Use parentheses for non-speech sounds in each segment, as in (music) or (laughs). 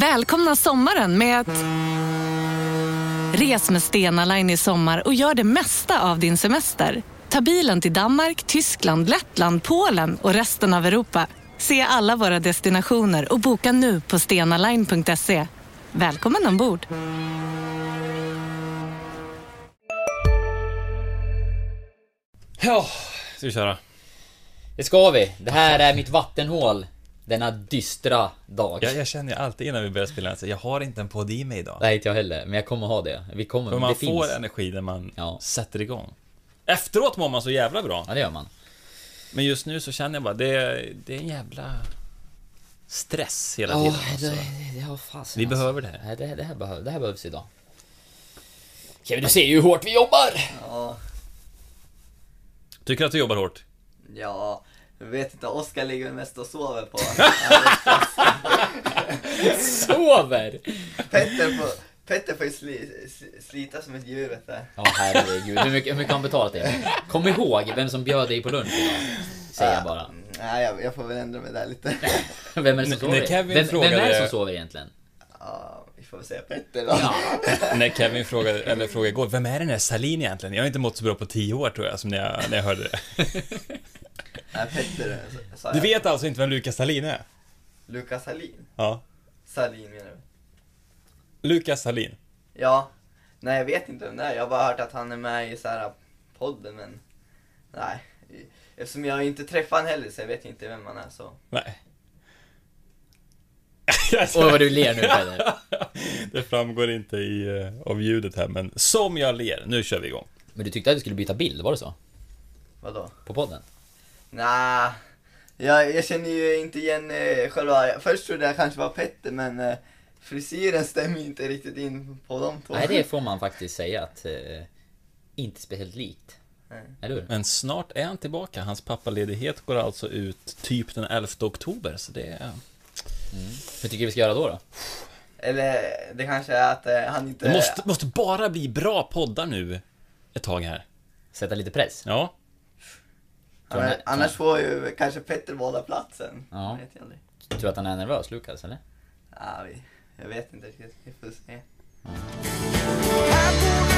Välkomna sommaren med att... Res med Stena Line i sommar och gör det mesta av din semester. Ta bilen till Danmark, Tyskland, Lettland, Polen och resten av Europa. Se alla våra destinationer och boka nu på stenaline.se. Välkommen ombord! Ja, ska vi köra? Det ska vi. Det här är mitt vattenhål. Denna dystra dag. Jag, jag känner ju alltid innan vi börjar spela att jag har inte en podd i mig idag. Nej, inte jag heller. Men jag kommer ha det. Vi kommer, För man det får finns. energi när man Ja. sätter igång. Efteråt mår man så jävla bra. Ja, det gör man. Men just nu så känner jag bara, det är, det är en jävla stress hela Ja, tiden. det, Alltså. det, ja, fasen, Vi alltså. behöver det här. Det, det, här behöv, det här behövs idag. Kevin, du ser ju hur hårt vi jobbar! Ja, Tycker du att du jobbar hårt? ja, jag vet inte, Oskar ligger mest och sover på (laughs) Sover! Petter får, Petter får ju sli, sli, slita som ett djur vet du. Ja, herregud. Hur mycket, hur mycket har han betalat dig? Kom ihåg vem som bjöd dig på lunch idag. Säger jag bara. Nej, jag, jag får väl ändra mig där lite. (laughs) Vem är det som sover? när Kevin vem, vem är frågade- det som sover egentligen? Ja, vi får väl säga Petter då. Ja. (laughs) När Kevin frågade, eller frågade igår, vem är den där Salin egentligen? Jag har inte mått så bra på tio år tror jag, som när jag, när jag hörde det. Nej, Petter sa Du jag. vet alltså inte vem Lukas Salin är? Lukas Salin. Ja. Salin menar du? Lukas Salin. Ja. Nej, jag vet inte vem det är. Jag har bara hört att han är med i så här podden, men nej. Eftersom jag inte träffar han heller så jag vet inte vem han är så. Nej. (laughs) Oj, vad du ler nu Peder. (laughs) Det framgår inte i, eh, av ljudet här, men som jag ler. Nu kör vi igång. Men du tyckte att du skulle byta bild, var det så? Vadå? På podden? Nej, jag, jag känner ju inte igen eh, själva, först trodde jag kanske var Petter men eh, frisyren stämmer inte riktigt in på de två. Nej, det får man faktiskt säga att... Eh, inte speciellt likt. Nej. Eller hur? Men snart är han tillbaka. Hans pappaledighet går alltså ut typ den 11 oktober, så det är... Hur tycker du vi ska göra då? då? Eller det kanske är att eh, han inte... Det måste, måste bara bli bra poddar nu ett tag här. Sätta lite press? Ja. Annars, ni- annars får ju kanske Petter båda platsen. Ja. Vet jag aldrig. Tror du att han är nervös, Lukas, eller? Ja, vi, jag vet inte riktigt, vi får se. Här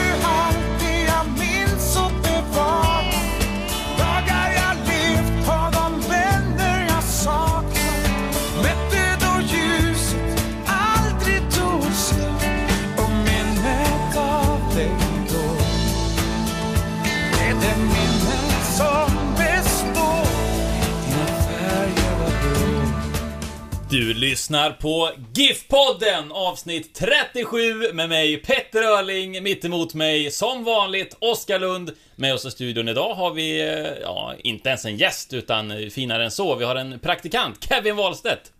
Du lyssnar på GIF-podden avsnitt 37 med mig Petter Öhrling, mitt emot mig som vanligt Oskar Lund. Med oss i studion idag har vi, eh, ja, inte ens en gäst utan finare än så. Vi har en praktikant, Kevin Wahlstedt.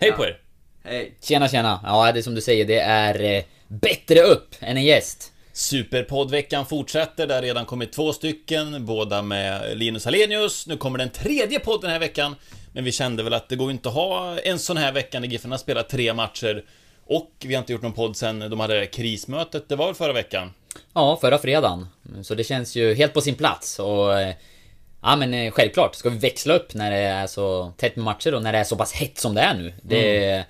Hej Ja. på er! Hej! Tjena, tjena! Ja, det är som du säger, det är eh, bättre upp än en gäst. Superpoddveckan fortsätter, det har redan kommit två stycken, båda med Linus Alenius. Nu kommer den tredje podden den här veckan. Men vi kände väl att det går inte att ha en sån här vecka när Giffen har spelat tre matcher. Och vi har inte gjort någon podd sen de hade krismötet, det var väl förra veckan? Ja, förra fredagen. Så det känns ju helt på sin plats och... eh, Ja men eh, självklart, ska vi växla upp när det är så tätt med matcher och när det är så pass hett som det är nu. Det,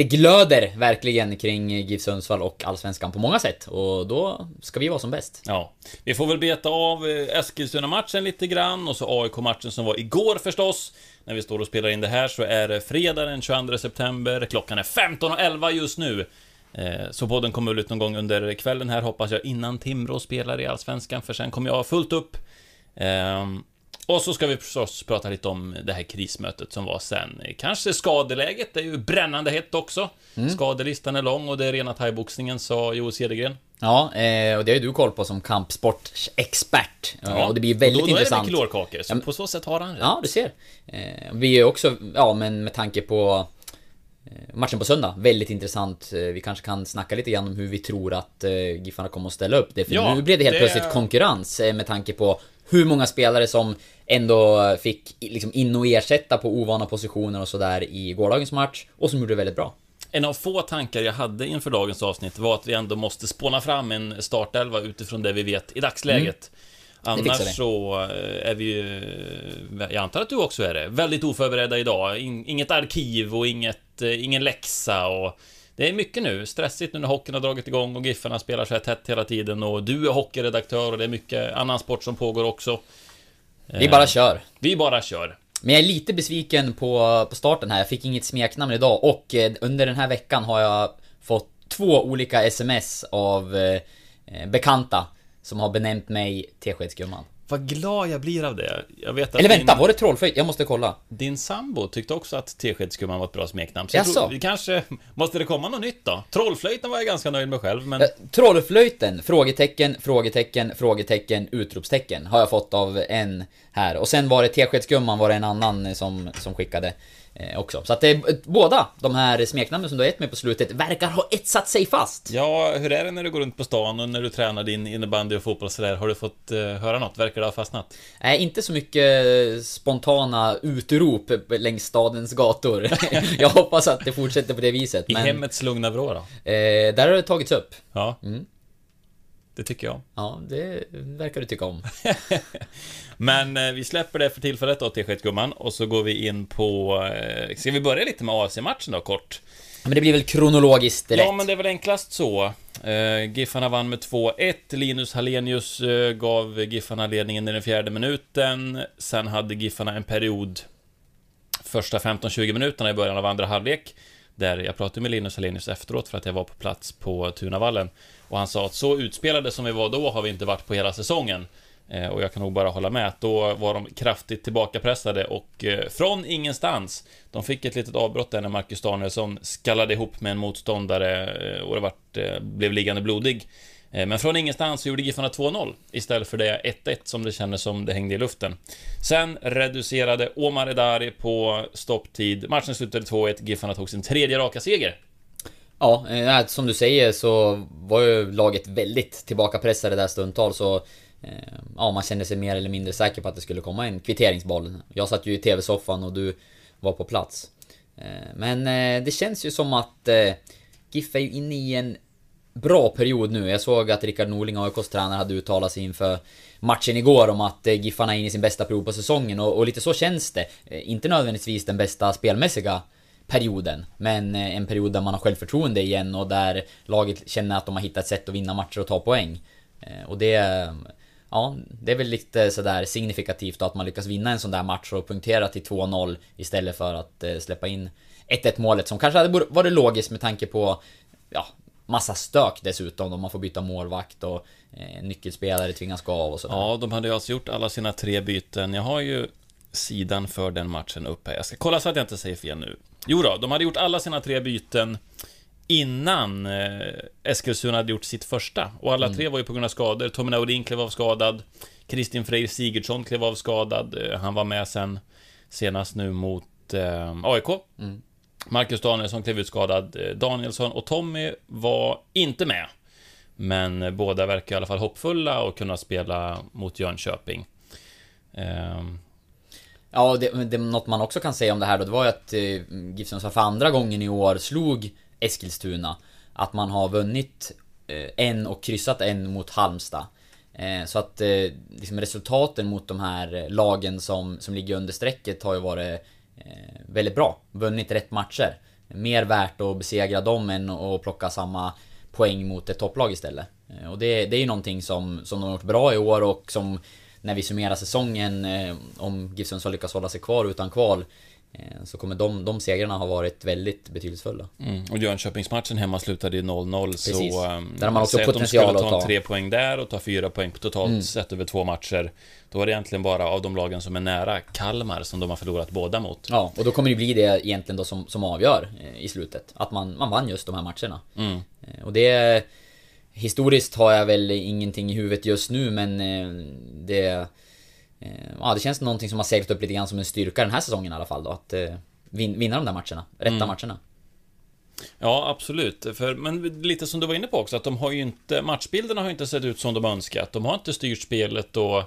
det glöder verkligen kring GIF Sundsvall och Allsvenskan på många sätt och då ska vi vara som bäst. Ja, vi får väl beta av eh, Eskilstuna-matchen lite grann och så AIK-matchen som var igår förstås. När vi står och spelar in det här så är det fredag den 22 september, klockan är 15.11 just nu. Eh, så podden kommer väl ut någon gång under kvällen här hoppas jag innan Timrå spelar i Allsvenskan för sen kommer jag ha fullt upp. Ehm, och så ska vi förstås prata lite om det här krismötet som var sen. Kanske skadeläget, det är ju brännande hett också. Skadelistan är lång och det är rena thaiboxningen, sa Joel Cedergren. Ja, eh, och det har ju du koll på som kampsportsexpert. Ja, och det blir väldigt och då, då intressant. är det mycket lårkakor, så Ja, på så sätt har han rätt. Ja, du ser. Eh, vi är också, ja men med tanke på matchen på söndag, väldigt intressant. Eh, Vi kanske kan snacka lite grann om hur vi tror att eh, Giffarna kommer att ställa upp det. För Ja, nu blev det helt det- plötsligt konkurrens eh, med tanke på hur många spelare som ändå fick liksom in och ersätta på ovana positioner och sådär i gårdagens match och som gjorde det väldigt bra. En av få tankar jag hade inför dagens avsnitt var att vi ändå måste spåna fram en startelva utifrån det vi vet i dagsläget. fixar Annars så eh, är vi ju, eh, jag antar att du också är det, väldigt oförberedda idag. In, inget arkiv och inget, eh, ingen läxa och det är mycket nu, stressigt nu när hockeyn har dragit igång och Giffarna spelar så här tätt hela tiden och du är hockeyredaktör och det är mycket annan sport som pågår också. Vi bara kör. Vi bara kör. Men jag är lite besviken på, på starten här. Jag fick inget smeknamn idag och under den här veckan har jag fått två olika sms av eh, bekanta som har benämnt mig Teskedsgumman. Vad glad jag blir av det. Jag vet att Eller vänta, din, var det trollflöjt? Jag måste kolla. din sambo tyckte också att Teskedsgumman var ett bra smeknamn. Så Jaså? vi kanske, måste det komma något nytt då? Trollflöjten var jag ganska nöjd med själv, men Eh, Trollflöjten, frågetecken, frågetecken, frågetecken, utropstecken har jag fått av en här. Och sen var det Teskedsgumman var det en annan som, som skickade också. Så att det är eh, båda de här smeknamnen som du har gett mig på slutet verkar ha etsat sig fast. Ja, hur är det när du går runt på stan och när du tränar din innebandy och fotboll och sådär? Har du fått eh, höra något? Verkar det ha fastnat? Nej, inte så mycket eh, spontana utrop längs stadens gator. (laughs) jag hoppas att det fortsätter på det viset. I Men hemmets lugna vrå då? eh, där har det tagits upp. Ja. Mm. Det tycker jag. Ja, det verkar du tycka om. (laughs) Men eh, vi släpper det för tillfället då, Teskedsgumman, och så går vi in på... Eh, ska vi börja lite med AC-matchen då, kort? Men det blir väl kronologiskt rätt? Ja, men det är väl enklast så. Eh, Giffarna vann med 2-1. Linus Hallenius eh, gav Giffarna ledningen i den fjärde minuten. Sen hade Giffarna en period, första 15-20 minuterna i början av andra halvlek, där jag pratade med Linus Hallenius efteråt för att jag var på plats på Tunavallen. Och han sa att så utspelade som vi var då har vi inte varit på hela säsongen. Eh, och jag kan nog bara hålla med att då var de kraftigt tillbakapressade och eh, från ingenstans De fick ett litet avbrott där när Marcus Danielsson skallade ihop med en motståndare eh, och det vart, blev liggande blodig Eh, men från ingenstans så gjorde Giffarna 2-0 istället för det 1-1 som det kändes som det hängde i luften. Sen reducerade Omar Edari på stopptid. Matchen slutade 2-1. Giffarna tog sin tredje raka seger. Ja, eh, äh, som du säger så var ju laget väldigt tillbakapressade där stundtal så eh, Ja, man kände sig mer eller mindre säker på att det skulle komma en kvitteringsboll. Jag satt ju i TV-soffan och du var på plats. Men det känns ju som att GIF är ju inne i en bra period nu. Jag såg att Rickard Norling, AIKs tränare, hade uttalat sig inför matchen igår om att eh, Giffarna är inne i sin bästa period på säsongen och, och lite så känns det. Eh, inte nödvändigtvis den bästa spelmässiga perioden, men eh, en period där man har självförtroende igen och där laget känner att de har hittat ett sätt att vinna matcher och ta poäng. Och det... Ja, det är väl lite sådär signifikativt då att man lyckas vinna en sån där match och punktera till 2-0 istället för att släppa in 1-1 målet som kanske hade varit logiskt med tanke på ja, massa stök dessutom. Om man får byta målvakt och eh, nyckelspelare tvingas gå av och sådär. Ja, de hade ju alltså gjort alla sina tre byten. Jag har ju sidan för den matchen uppe. Jag ska kolla så att jag inte säger fel nu. Jo då, de hade gjort alla sina tre byten innan eh, Eskilstuna hade gjort sitt första. Och alla tre var ju på grund av skador. Tommy Naurin klev av skadad. Kristin Freyr Sigurdsson klev av skadad. Eh, han var med sen senast nu mot eh, AIK. Marcus Danielsson klev ut skadad. Eh, Danielsson och Tommy var inte med. Men eh, båda verkar i alla fall hoppfulla och kunna spela mot Jönköping. Ehm, Ja, det, det, något man också kan säga om det här då, det var ju att eh, GIF Sundsvall för andra gången i år slog Eskilstuna. Att man har vunnit eh, en och kryssat en mot Halmstad. Eh, så att eh, liksom resultaten mot de här eh, lagen som, som ligger under strecket har ju varit Eh, väldigt bra. Vunnit rätt matcher. Mer värt att besegra dem än att plocka samma poäng mot ett topplag istället. Eh, Och det, det är ju någonting som, som de har gjort bra i år och som när vi summerar säsongen, eh, om GIF Sundsvall lyckas hålla sig kvar utan kval, eh, så kommer de, de segrarna ha varit väldigt betydelsefulla. Mm. Och Jönköpingsmatchen hemma slutade ju 0-0 Precis. så... ehm, Där har man också potential att ta ta. tre poäng där och ta fyra poäng totalt Mm. sett över två matcher. Då är det egentligen bara av de lagen som är nära Kalmar som de har förlorat båda mot. Ja, och då kommer det bli det egentligen då som, som avgör eh, i slutet. Att man, man vann just de här matcherna. Mm. Eh, Och det... Historiskt har jag väl ingenting i huvudet just nu men eh, det... eh, Ja, det känns någonting som har seglat upp lite grann som en styrka den här säsongen i alla fall då. Att eh, vin, vinna de där matcherna. Rätta Mm. matcherna. Ja, absolut. För, men lite som du var inne på också, att de har ju inte... Matchbilderna har ju inte sett ut som de önskat. De har inte styrt spelet och...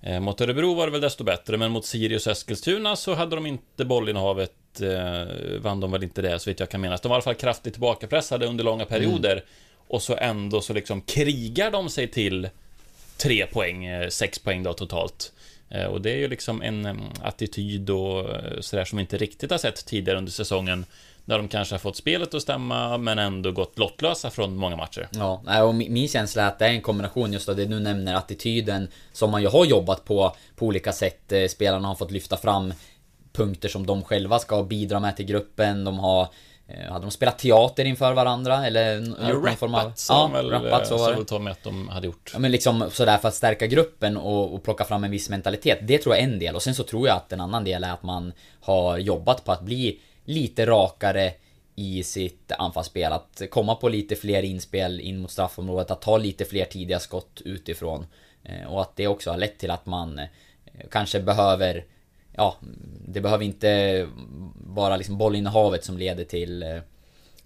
Eh, mot Örebro var det väl desto bättre, men mot Sirius och Eskilstuna så hade de inte bollinnehavet. Eh, vann de väl inte det, så vitt jag kan minnas. De var i alla fall kraftigt tillbakapressade under långa perioder. Och så ändå så liksom krigar de sig till tre poäng, eh, sex poäng då totalt. Eh, och det är ju liksom en attityd och eh, sådär som vi inte riktigt har sett tidigare under säsongen. Där de kanske har fått spelet att stämma, men ändå gått lottlösa från många matcher. Ja, och min känsla är att det är en kombination just av det du nämner, attityden som man ju har jobbat på på olika sätt. Eh, spelarna har fått lyfta fram punkter som de själva ska bidra med till gruppen. De har hade de spelat teater inför varandra eller Ja, någon form av... sa väl, rappat, så så var det. Tommy att de hade gjort. Ja men liksom sådär för att stärka gruppen och, och plocka fram en viss mentalitet. Det tror jag är en del. Och sen så tror jag att en annan del är att man har jobbat på att bli lite rakare i sitt anfallsspel. Att komma på lite fler inspel in mot straffområdet. Att ta lite fler tidiga skott utifrån. Eh, Och att det också har lett till att man eh, kanske behöver Ja, det behöver inte bara liksom bollinnehavet som leder till eh,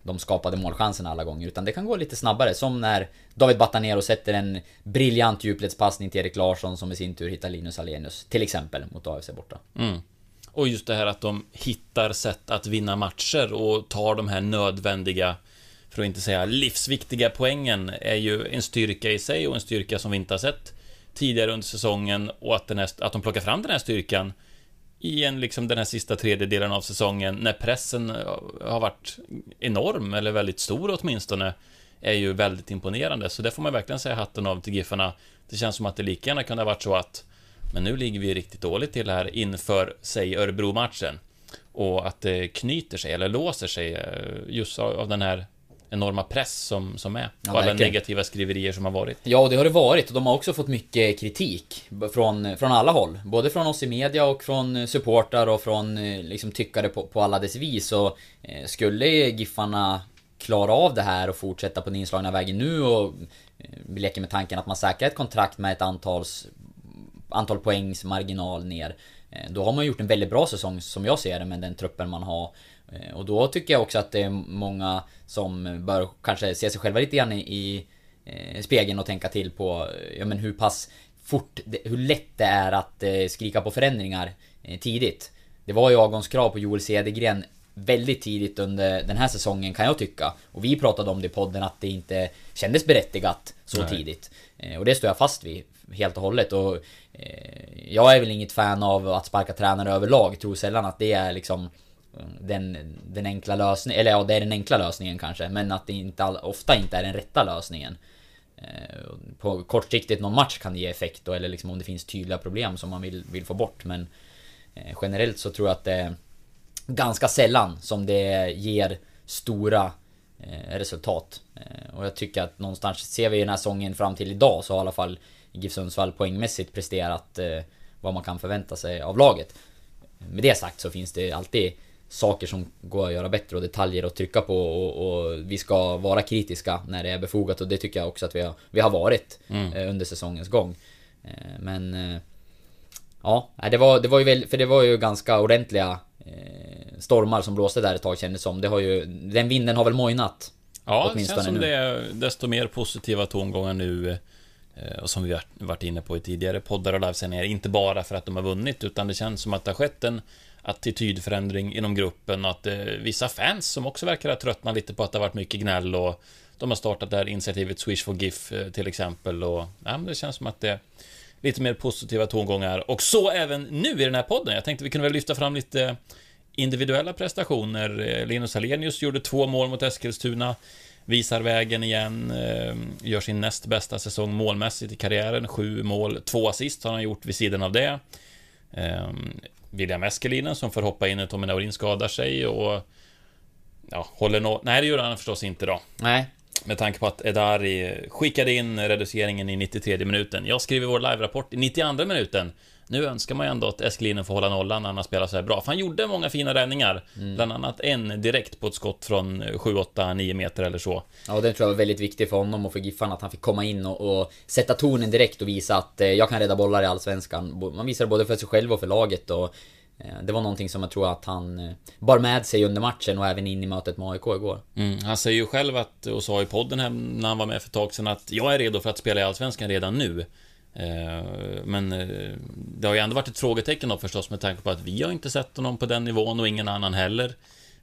de skapade målchanserna alla gånger. Utan det kan gå lite snabbare. Som när David Batanero sätter en briljant djupledspassning till Erik Larsson som i sin tur hittar Linus Alenius. Till exempel mot AFC borta. Mm. Och just det här att de hittar sätt att vinna matcher och tar de här nödvändiga, för att inte säga livsviktiga poängen, är ju en styrka i sig och en styrka som vi inte har sett tidigare under säsongen och att, den här, att de plockar fram den här styrkan i en, liksom den här sista tredjedelen av säsongen när pressen eh, har varit enorm, eller väldigt stor åtminstone, är ju väldigt imponerande. Så det får man verkligen säga hatten av till Giffarna. Det känns som att det lika gärna kunde ha varit så att men nu ligger vi riktigt dåligt till här inför, säg, Örebro-matchen. Och att det knyter sig, eller låser sig, eh, just av den här enorma press som, som är. Ja, och alla verkligen. negativa skriverier som har varit. Ja, och det har det varit. Och de har också fått mycket kritik. Från, från alla håll. Både från oss i media och från supportrar och från eh, liksom, tyckare på, på alla dess vis. Och eh, skulle Giffarna klara av det här och fortsätta på den inslagna vägen nu och eh, vi leker med tanken att man säkrar ett kontrakt med ett antals, antal poängs marginal ner. eh, Då har man gjort en väldigt bra säsong som jag ser det med den truppen man har. Eh, Och då tycker jag också att det är många som bör kanske se sig själva lite grann i, i eh, spegeln och tänka till på ja, men hur pass fort, hur lätt det är att eh, skrika på förändringar tidigt. Det var ju avgångskrav på Joel Cedergren väldigt tidigt under den här säsongen kan jag tycka. Och vi pratade om det i podden att det inte kändes berättigat så Nej. tidigt. Och det står jag fast vid helt och hållet. Och jag är väl inget fan av att sparka tränare överlag. Tror sällan att det är liksom den, den enkla lösningen, eller ja det är den enkla lösningen kanske, men att det inte all, ofta inte är den rätta lösningen. Eh, på kortsiktigt någon match kan det ge effekt då, eller liksom om det finns tydliga problem som man vill, vill få bort, men eh, generellt så tror jag att det är ganska sällan som det ger stora eh, resultat. Och jag tycker att någonstans ser vi den här säsongen fram till idag så har i alla fall GIF Sundsvall poängmässigt presterat vad man kan förvänta sig av laget. Med det sagt så finns det alltid saker som går att göra bättre och detaljer att trycka på och, och vi ska vara kritiska när det är befogat och det tycker jag också att vi har, vi har varit eh, under säsongens gång. Eh, men eh, Ja, det var, det var ju väl, för det var ju ganska ordentliga stormar som blåste där ett tag kändes som. Det har ju, den vinden har väl mojnat. Ja, det känns som nu. det är desto mer positiva tongångar nu och som vi har varit inne på i tidigare poddar och livesändningar, inte bara för att de har vunnit, utan det känns som att det har skett en attitydförändring inom gruppen och att eh, vissa fans som också verkar ha tröttnat lite på att det har varit mycket gnäll och de har startat det här initiativet Swish for GIF eh, till exempel och ja, men det känns som att det är lite mer positiva tongångar och så även nu i den här podden. Jag tänkte vi kunde väl lyfta fram lite individuella prestationer. Eh, Linus Alenius gjorde två mål mot Eskilstuna. Visar vägen igen, eh, gör sin näst bästa säsong målmässigt i karriären. Sju mål, två assist har han gjort vid sidan av det. Ehm, William Eskelinen som får hoppa in när Tommy Naurin skadar sig och ja, håller nå... Nej, det gör han förstås inte då. Nej, Med tanke på att Edari skickade in reduceringen i 93 minuten. Jag skriver vår live-rapport i 92 minuten. Nu önskar man ju ändå att Eskelinen får hålla nollan när han spelar så här bra. För han gjorde många fina räddningar. Bland annat en direkt på ett skott från 7, 8, 9 meter eller så. Ja, och den tror jag var väldigt viktig för honom och för Giffarna att han fick komma in och, och sätta tonen direkt och visa att eh, jag kan rädda bollar i Allsvenskan. Man visar det både för sig själv och för laget och eh, det var någonting som jag tror att han eh, bar med sig under matchen och även in i mötet med AIK igår. Mm, han säger ju själv att, och sa i podden här när han var med för ett tag sedan, att jag är redo för att spela i Allsvenskan redan nu. Eh, men eh, det har ju ändå varit ett frågetecken då förstås med tanke på att vi har inte sett honom på den nivån och ingen annan heller.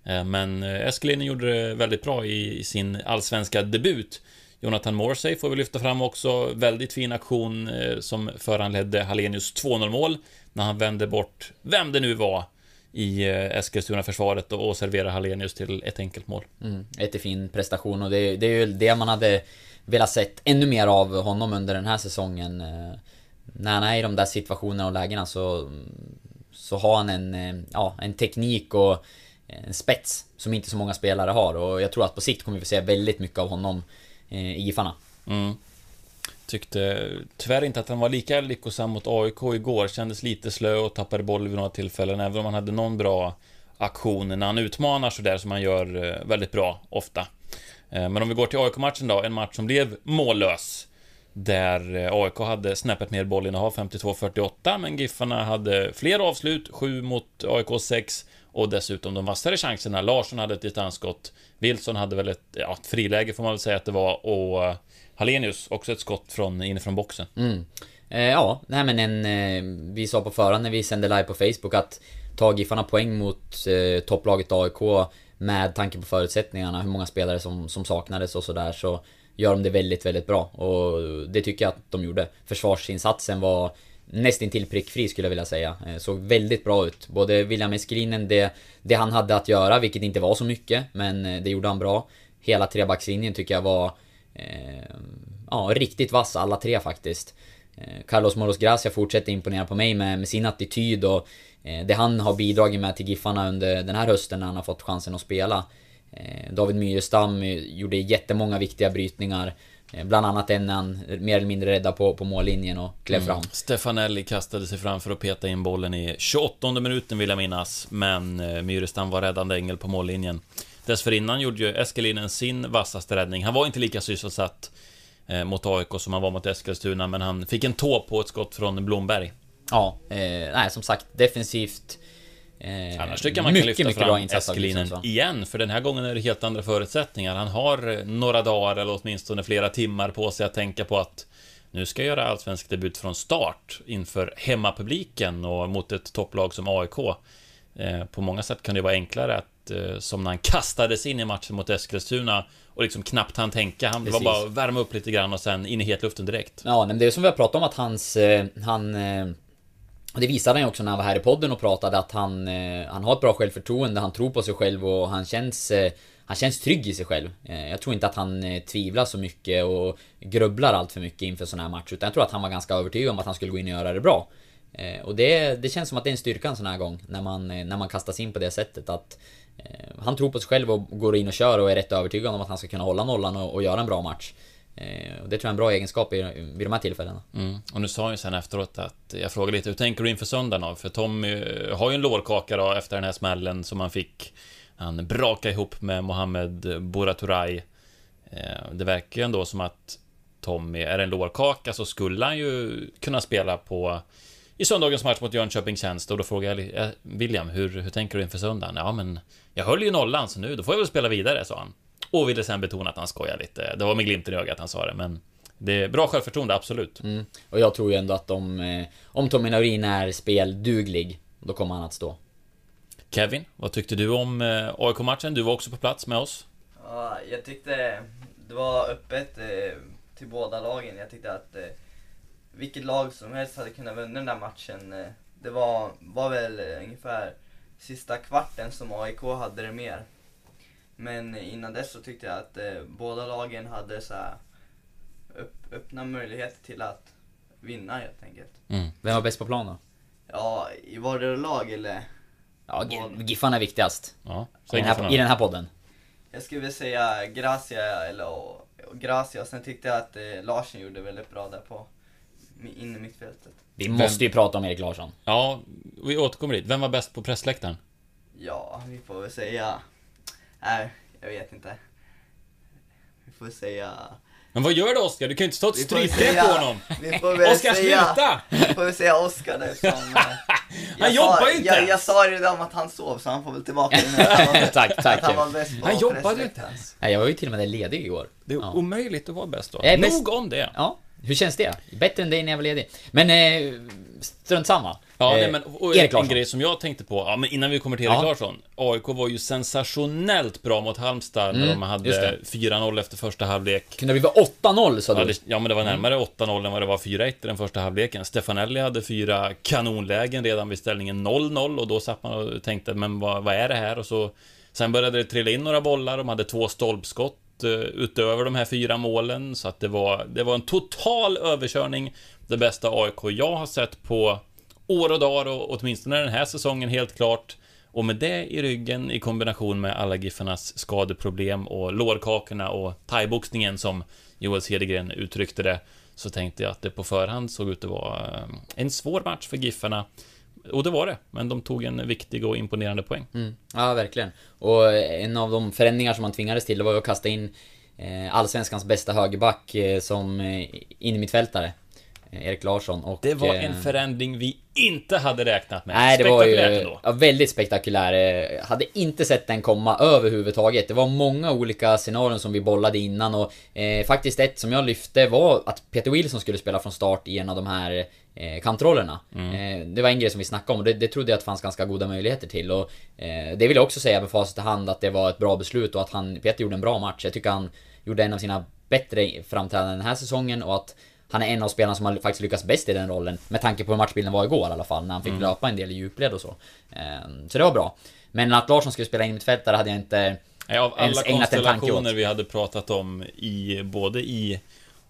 Eh, men eh, Eskelinen gjorde det väldigt bra i sin allsvenska debut. Jonathan Morsey får vi lyfta fram också. Väldigt fin aktion som föranledde Hallenius 2-0 mål. När han vände bort, vem det nu var, i Eskilstuna-försvaret och, och serverade Hallenius till ett enkelt mål. Mm, jättefin prestation och det, det är ju det man hade velat sett ännu mer av honom under den här säsongen. Eh, när han är i de där situationerna och lägena så, så har han en, eh, ja, en teknik och en spets som inte så många spelare har och jag tror att på sikt kommer vi få se väldigt mycket av honom eh, i IFarna Mm. Tyckte tyvärr inte att han var lika lyckosam mot AIK igår. Kändes lite slö och tappade boll vid några tillfällen. Även om han hade någon bra aktion när han utmanar sådär som han gör väldigt bra ofta. Eh, men om vi går till AIK-matchen då, en match som blev mållös. Där eh, AIK hade snäppet mer bollinnehav, 52-48, men Giffarna hade fler avslut, 7 mot AIK 6 och dessutom de vassare chanserna. Larsson hade ett distansskott, Wilson hade väl ett, ja, ett friläge får man väl säga att det var och eh, Hallenius också ett skott från inifrån boxen. Mm. Eh, ja, nej men en... Eh, vi sa på förhand när vi sände live på Facebook att ta Giffarna poäng mot eh, topplaget AIK med tanke på förutsättningarna, hur många spelare som, som saknades och sådär så gör de det väldigt, väldigt bra. Och det tycker jag att de gjorde. Försvarsinsatsen var nästintill prickfri skulle jag vilja säga. Eh, såg väldigt bra ut. Både William Eskelinen, det, det han hade att göra, vilket inte var så mycket, men eh, det gjorde han bra. Hela trebackslinjen tycker jag var eh, ja, riktigt vass alla tre faktiskt. Eh, Carlos Moros Gracia fortsätter imponera på mig med, med sin attityd och det han har bidragit med till Giffarna under den här hösten när han har fått chansen att spela. Eh, David Myrestam eh, gjorde jättemånga viktiga brytningar. Eh, Bland annat en när han mer eller mindre räddade på, på mållinjen och klev fram. Stefanelli kastade sig fram för att peta in bollen i 28 minuten vill jag minnas, men eh, Myrestam var räddande ängel på mållinjen. Dessförinnan gjorde ju Eskelinen sin vassaste räddning. Han var inte lika sysselsatt eh, mot AIK som han var mot Eskilstuna, men han fick en tå på ett skott från Blomberg. Ja, eh, nej som sagt defensivt. Eh, Annars tycker jag man kan mycket, lyfta mycket bra fram Eskelinen igen, för den här gången är det helt andra förutsättningar. Han har eh, några dagar, eller åtminstone flera timmar på sig att tänka på att nu ska jag göra allsvensk debut från start inför hemmapubliken och mot ett topplag som AIK. Eh, På många sätt kan det vara enklare att, eh, som när han kastades in i matchen mot Eskilstuna och liksom knappt han tänka. Han var bara värma upp lite grann och sen in i hetluften direkt. Ja, men det är som vi har pratat om att hans... eh, Han och det visade han ju också när han var här i podden och pratade att han, eh, han har ett bra självförtroende, han tror på sig själv och han känns... eh, Han känns trygg i sig själv. Eh, Jag tror inte att han eh, tvivlar så mycket och grubblar allt för mycket inför sådana här matcher. Utan jag tror att han var ganska övertygad om att han skulle gå in och göra det bra. Eh, Och det, det känns som att det är en styrka en sån här gång. När man, eh, när man kastas in på det sättet. Att eh, Han tror på sig själv och går in och kör och är rätt övertygad om att han ska kunna hålla nollan och, och göra en bra match. Eh, och det tror jag är en bra egenskap i, vid de här tillfällena. Mm. Och nu sa han ju sen efteråt att jag frågade lite hur tänker du inför söndagen då? För Tommy eh, har ju en lårkaka då efter den här smällen som han fick. Han brakade ihop med Mohamed Boraturay. Eh, det verkar ju ändå som att Tommy, är det en lårkaka så skulle han ju kunna spela på i söndagens match mot Jönköping Tjänst och då frågade jag William, hur, hur tänker du inför söndagen? Ja men, jag höll ju nollan så nu, då får jag väl spela vidare, sa han. Och ville sen betona att han skojar lite. Det var med glimten i ögat han sa det, men det är bra självförtroende, absolut. Mm. Och jag tror ju ändå att om, eh, om Tommy Naurin är spelduglig, då kommer han att stå. Kevin, vad tyckte du om eh, AIK-matchen? Du var också på plats med oss. Ja, jag tyckte det var öppet eh, till båda lagen. Jag tyckte att eh, vilket lag som helst hade kunnat vinna den där matchen. Det var, var väl ungefär sista kvarten som AIK hade det mer. Men innan dess så tyckte jag att eh, båda lagen hade så här upp, öppna möjligheter till att vinna helt enkelt. Mm. Vem var bäst på plan då? Ja, i vardera lag eller? Ja, G- Giffarna är viktigast. Ja, I den, här, I den här podden. Jag skulle vilja säga Gracia eller och, och Gracia. Sen tyckte jag att eh, Larsen gjorde väldigt bra där på inne i mittfältet. Vi måste ju prata om Erik Larsson. Ja, vi återkommer dit. Vem var bäst på pressläktaren? Ja, vi får väl säga... Nej, jag vet inte. Vi får säga... Men vad gör du Oskar? Du kan ju inte stå ett strypgrepp på honom! Vi får väl Oskar, säga... sluta! Vi får väl säga Oskar där som... (laughs) eh, jag jobbar sa, ju inte Jag, jag sa ju redan om att han sov, så han får väl tillbaka det nu. (laughs) Han Tack, tack, han var bäst på Han jobbade ju inte ens. Nej, jag var ju till och med ledig igår. Det är Ja. omöjligt att vara bäst då. Bäst- Nog om det. Ja, hur känns det? Bättre än dig när jag var ledig. Men, eh, strunt samma. Ja, Eh, nej, men och Erik en grej som jag tänkte på, ja, men innan vi kommer till Erik Ja. Larsson. AIK var ju sensationellt bra mot Halmstad när Mm, de just hade det. 4-0 efter första halvlek. Kunde det blivit 8-0 sa du? Ja, det, ja, men det var Mm. närmare 8-0 än vad det var 4-1 i den första halvleken. Stefanelli hade fyra kanonlägen redan vid ställningen 0-0 och då satt man och tänkte, men vad, vad är det här? Och så Sen började det trilla in några bollar, de hade två stolpskott eh, utöver de här fyra målen, så att det var, det var en total överkörning. Det bästa AIK jag har sett på år och dagar och åtminstone den här säsongen helt klart. Och med det i ryggen i kombination med alla Giffarnas skadeproblem och lårkakorna och thaiboxningen som Joel Cedergren uttryckte det, så tänkte jag att det på förhand såg ut att vara eh, en svår match för Giffarna. Och det var det, men de tog en viktig och imponerande poäng. Mm. Ja, verkligen. Och eh, en av de förändringar som man tvingades till, det var ju att kasta in eh, Allsvenskans bästa högerback som innermittfältare. Eh, Erik Larsson och... Det var eh, en förändring vi inte hade räknat med. Nej, det var ju ändå. ja, väldigt spektakulär. Eh, Hade inte sett den komma överhuvudtaget. Det var många olika scenarion som vi bollade innan och eh, faktiskt ett som jag lyfte var att Peter Wilson skulle spela från start i en av de här eh, kantrollerna. Mm. Eh, det var en grej som vi snackade om och det, det trodde jag att det fanns ganska goda möjligheter till och eh, det vill jag också säga med facit i hand att det var ett bra beslut och att han, Peter gjorde en bra match. Jag tycker han gjorde en av sina bättre framträdanden den här säsongen och att han är en av spelarna som har faktiskt lyckats bäst i den rollen. Med tanke på hur matchbilden var igår i alla fall, när han fick Mm. löpa en del i djupled och så. Ehm, Så det var bra. Men att Larsson skulle spela in mittfältare hade jag inte Nej, av ens alla konstellationer vi hade pratat om i både i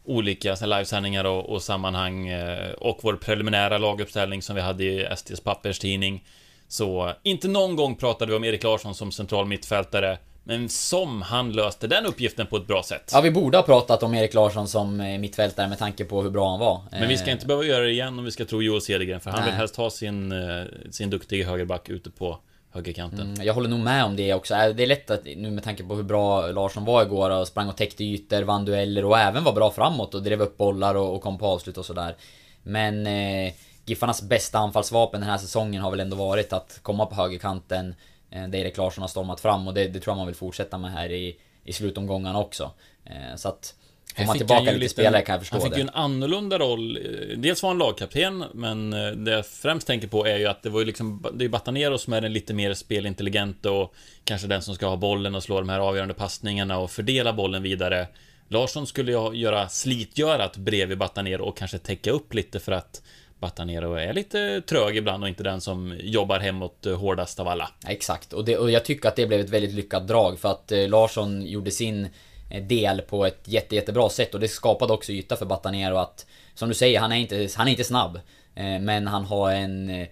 olika livesändningar och, och sammanhang eh, och vår preliminära laguppställning som vi hade i SDs papperstidning. Så inte någon gång pratade vi om Erik Larsson som central mittfältare, men som han löste den uppgiften på ett bra sätt. Ja, vi borde ha pratat om Erik Larsson som eh, mittfältare med tanke på hur bra han var. Men vi ska inte behöva göra det igen om vi ska tro Joel Cedergren, för han Nej. vill helst ha sin, eh, sin duktiga högerback ute på högerkanten. Mm, Jag håller nog med om det också. Äh, Det är lätt att, nu med tanke på hur bra Larsson var igår och sprang och täckte ytor, vann dueller och även var bra framåt och drev upp bollar och, och kom på avslut och sådär. Men eh, Giffarnas bästa anfallsvapen den här säsongen har väl ändå varit att komma på högerkanten eh, där Erik Larsson har stormat fram och det, det tror jag man vill fortsätta med här i, i slutomgångarna också. Eh, så att får man tillbaka lite spelare kan jag förstå Han fick det. ju en annorlunda roll. Eh, Dels var han lagkapten, men det jag främst tänker på är ju att det var ju liksom Det är Batanero som är den lite mer spelintelligente och kanske den som ska ha bollen och slå de här avgörande passningarna och fördela bollen vidare. Larsson skulle ju göra slitgörat bredvid Batanero och kanske täcka upp lite för att Batanero är lite trög ibland och inte den som jobbar hemåt hårdast av alla. Ja, Exakt, och, det, och jag tycker att det blev ett väldigt lyckat drag för att eh, Larsson gjorde sin eh, del på ett jätte, jättebra sätt och det skapade också yta för Batanero att Som du säger, han är inte, han är inte snabb eh, Men han har en eh,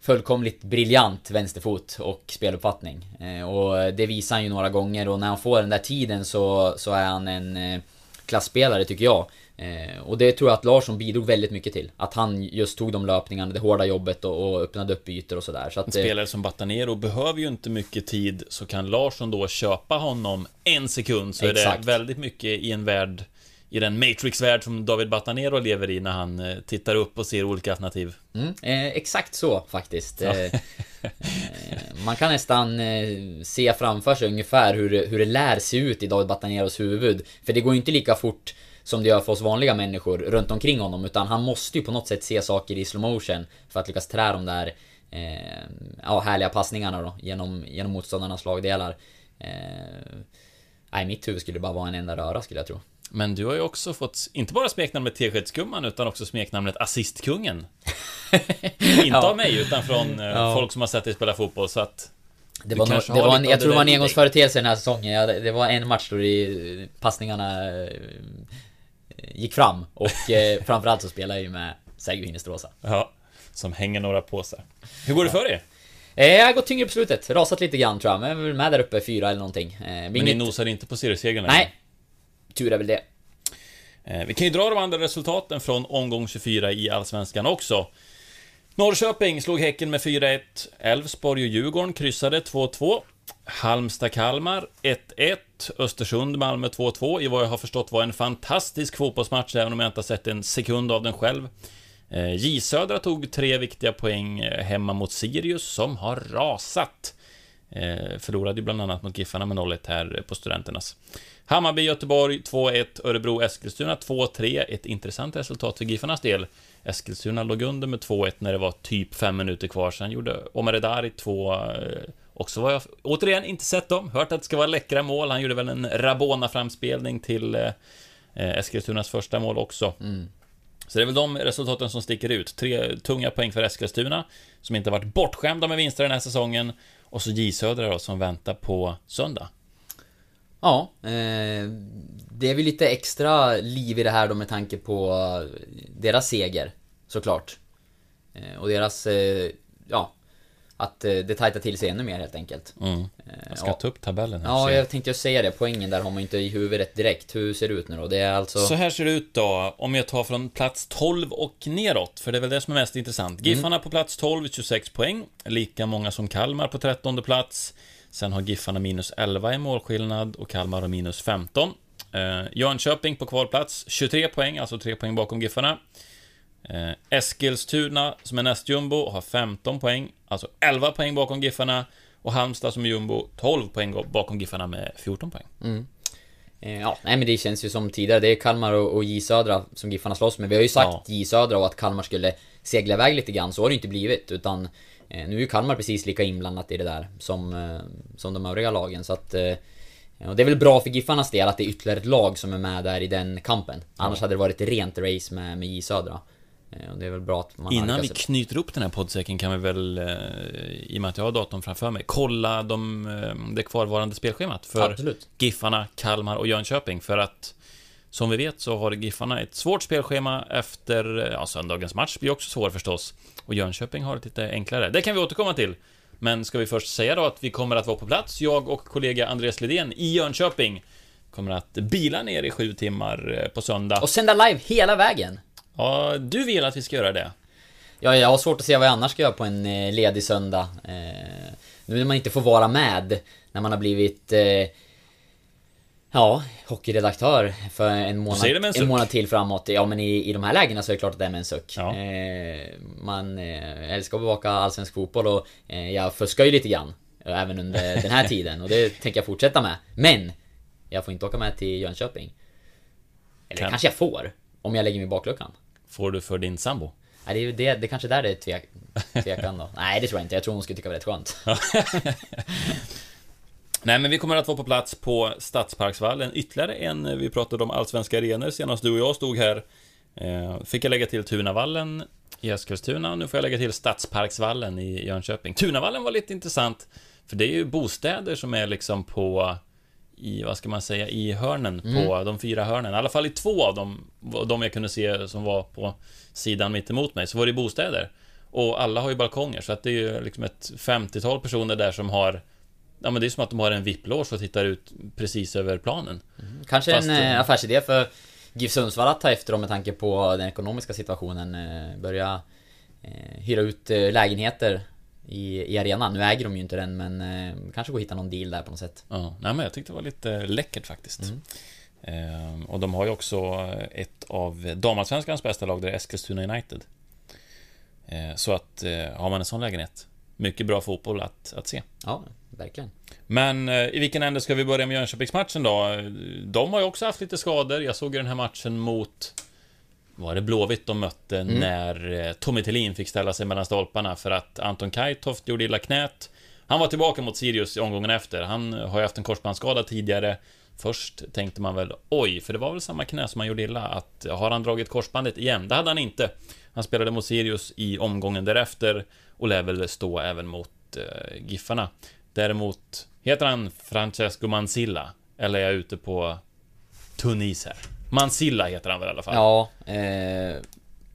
Fullkomligt briljant vänsterfot och speluppfattning. Eh, Och det visar han ju några gånger och när han får den där tiden så, så är han en eh, Klassspelare tycker jag. Eh, och det tror jag att Larsson bidrog väldigt mycket till. Att han just tog de löpningarna, det hårda jobbet och, och öppnade upp ytor och sådär. Så En att, spelare som Batanero behöver ju inte mycket tid, så kan Larsson då köpa honom en sekund, så är Exakt. det väldigt mycket i en värld, i den Matrix-värld som David Batanero lever i när han eh, tittar upp och ser olika alternativ. Mm, eh, exakt så faktiskt. Eh, eh, man kan nästan eh, se framför sig ungefär hur, det- hur det lär se ut i David Bataneros huvud. För det går ju inte lika fort som det gör för oss vanliga människor runt omkring honom. Utan han måste ju på något sätt se saker i slow motion för att lyckas trä de där eh, ja, härliga passningarna då genom, genom motståndarnas lagdelar. Eh, nej, mitt huvud skulle bara vara en enda röra skulle jag tro. Men du har ju också fått, inte bara smeknamnet Teskedsgumman, utan också smeknamnet Assistkungen. (laughs) inte Ja. av mig, utan från eh, Ja. folk som har sett dig spela fotboll, så att... Det var, kanske det var en, jag tror det var en i engångsföreteelse den här säsongen. Ja, det, det var en match då det, passningarna eh, gick fram. Och eh, (laughs) framförallt så spelade jag ju med Sergio Hinestrosa. Ja, som hänger några påsar. Hur går det för er? Eh, jag har gått tyngre på slutet. Rasat lite grann tror jag. Men är med där uppe, fyra eller någonting. Eh, Men ni inget- nosar inte på seriesegern? Nej. Tur är väl det. Eh, Vi kan ju dra de andra resultaten från omgång 24 i Allsvenskan också. Norrköping slog Häcken med 4-1. Elfsborg och Djurgården kryssade 2-2. Halmstad-Kalmar 1-1. Östersund-Malmö 2-2 i vad jag har förstått var en fantastisk fotbollsmatch, även om jag inte har sett en sekund av den själv. Eh, J Södra tog tre viktiga poäng eh, hemma mot Sirius, som har rasat. Eh, förlorade ju bland annat mot Giffarna med 0-1 här på Studenternas. Hammarby, Göteborg 2-1, Örebro, Eskilstuna 2-3. Ett intressant resultat för Giffarnas del. Eskilstuna låg under med 2-1 när det var typ fem minuter kvar. Sen gjorde Omar Edari två... Eh, också vad jag återigen inte sett dem. Hört att det ska vara läckra mål. Han gjorde väl en Rabona-framspelning till eh, eh, Eskilstunas första mål också. Så det är väl de resultaten som sticker ut. Tre tunga poäng för Eskilstuna, som inte varit bortskämda med vinster den här säsongen. Och så J Södra då, som väntar på söndag. Ja, eh, det är väl lite extra liv i det här då med tanke på eh, deras seger, såklart. Eh, och deras, eh, ja, att eh, det tajtar till sig ännu mer helt enkelt. Mm. Jag ska ja. ta upp tabellen här. Ja, jag tänkte ju säga det. Poängen där har man ju inte i huvudet direkt. Hur ser det ut nu då? Det är alltså... Så här ser det ut då, om jag tar från plats 12 och neråt, för det är väl det som är mest intressant. Giffarna på plats 12, 26 poäng, lika många som Kalmar på 13 plats. Sen har Giffarna minus 11 i målskillnad och Kalmar har minus 15. Eh, Jönköping på kvalplats, 23 poäng, alltså 3 poäng bakom Giffarna. Eh, Eskilstuna, som är näst jumbo, har 15 poäng, alltså 11 poäng bakom Giffarna. Och Halmstad som är jumbo, 12 poäng bakom Giffarna med 14 poäng. Eh, Ja, nej men det känns ju som tidigare. Det är Kalmar och, och J Södra som Giffarna slåss med. Vi har ju sagt Ja. J Södra och att Kalmar skulle segla iväg lite grann. Så har det inte blivit. Utan eh, nu är Kalmar precis lika inblandat i det där som, eh, som de övriga lagen. Så att... Och det är väl bra för Giffarnas del att det är ytterligare ett lag som är med där i den kampen. Annars hade det varit rent race med, med J Södra. Eh, Och det är väl bra att man Innan vi knyter upp den här poddsäcken kan vi väl, eh, i och med att jag har datorn framför mig, kolla de, eh, det kvarvarande spelschemat för Absolut. Giffarna, Kalmar och Jönköping. För att, som vi vet så har Giffarna ett svårt spelschema efter, ja, söndagens match blir också svår förstås. Och Jönköping har det lite enklare. Det kan vi återkomma till. Men ska vi först säga då att vi kommer att vara på plats, jag och kollega Andreas Lidén i Jönköping. Kommer att bila ner i sju timmar på söndag. Och sända live hela vägen. Ja, du vill att vi ska göra det? Ja, jag har svårt att se vad jag annars ska göra på en eh, ledig söndag. Eh, nu när man inte får vara med, när man har blivit... Eh, ja, hockeyredaktör för en månad, en en, månad till framåt. Ja, men i, i de här lägena så är det klart att det är med en suck. Ja. Eh, man eh, älskar att bevaka allsvensk fotboll och eh, jag fuskar ju lite grann. eh, Även under (laughs) den här tiden och det tänker jag fortsätta med. Men! Jag får inte åka med till Jönköping. Eller Kan- kanske jag får. Om jag lägger mig i bakluckan. Får du för din sambo? Nej, det är ju det, det kanske där det är tvek, tvekan då. Nej, det tror jag inte. Jag tror hon skulle tycka det var rätt skönt. Nej, men vi kommer att vara på plats på Stadsparksvallen. Ytterligare en, vi pratade om allsvenska arenor senast du och jag stod här. Eh, fick jag lägga till Tunavallen i Eskilstuna, nu får jag lägga till Stadsparksvallen i Jönköping. Tunavallen var lite intressant, för det är ju bostäder som är liksom på i, vad ska man säga, i hörnen på de fyra hörnen. I alla fall i två av dem, de jag kunde se som var på sidan mitt emot mig, så var det bostäder. Och alla har ju balkonger, så att det är ju liksom ett 50-tal personer där som har Ja men det är som att de har en VIP-loge och tittar ut precis över planen. Kanske Fast, en eh, eh, affärsidé för GIF Sundsvall att ta efter dem med tanke på den ekonomiska situationen. Eh, börja eh, hyra ut eh, lägenheter i, i arenan. Nu äger de ju inte den men eh, kanske gå och hitta någon deal där på något sätt. Ja, nej men jag tyckte det var lite läckert faktiskt. Mm. Ehm, och de har ju också ett av damallsvenskans bästa lag, det är Eskilstuna United. Ehm, så att eh, har man en sån lägenhet, mycket bra fotboll att, att se. Ja, verkligen. Men eh, i vilken ände ska vi börja med Jönköpingsmatchen då? De har ju också haft lite skador. Jag såg ju den här matchen mot... Var det Blåvitt de mötte Mm. när eh, Tommy Thelin fick ställa sig mellan stolparna för att Anton Kajtoft gjorde illa knät. Han var tillbaka mot Sirius i omgången efter. Han har ju haft en korsbandsskada tidigare. Först tänkte man väl oj, för det var väl samma knä som han gjorde illa, att har han dragit korsbandet igen? Det hade han inte. Han spelade mot Sirius i omgången därefter och lär väl stå även mot eh, Giffarna. Däremot heter han Francesco Mansilla, eller är jag ute på tunn is här? Mansilla heter han väl i alla fall? Ja, eh,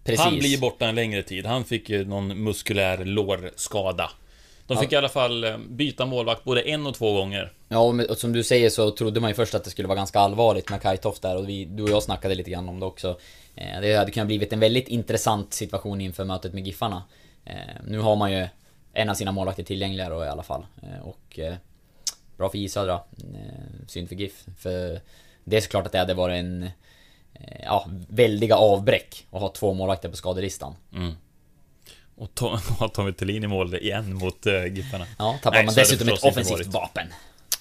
precis. Han blir borta en längre tid. Han fick ju någon muskulär lårskada. De fick i alla fall eh, byta målvakt både en och två gånger. Ja, och som du säger så trodde man ju först att det skulle vara ganska allvarligt med Kajtoft där och vi, du och jag snackade lite grann om det också. Eh, Det hade kunnat blivit en väldigt intressant situation inför mötet med Giffarna. Eh, Nu har man ju en av sina målvakter tillgängliga då i alla fall. Och bra för J Södra. Synd för GIF. För det är såklart att det hade varit en ja, väldiga avbräck att ha två målvakter på skadelistan. Och to- (laughs) har Tommy Thelin i mål igen mot uh, Giffarna. Ja, tappar Nej, man dessutom ett offensivt vapen.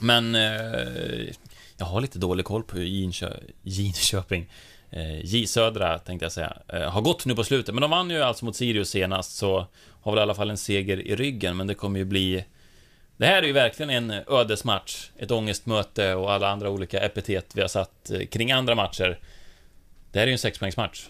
Men eh, jag har lite dålig koll på Jinkö- Jinköping eh, J Södra tänkte jag säga eh, Har gått nu på slutet, men de vann ju alltså mot Sirius senast Så har väl i alla fall en seger i ryggen, men det kommer ju bli Det här är ju verkligen en ödesmatch Ett ångestmöte och alla andra olika epitet vi har satt eh, kring andra matcher Det här är ju en sexpoängsmatch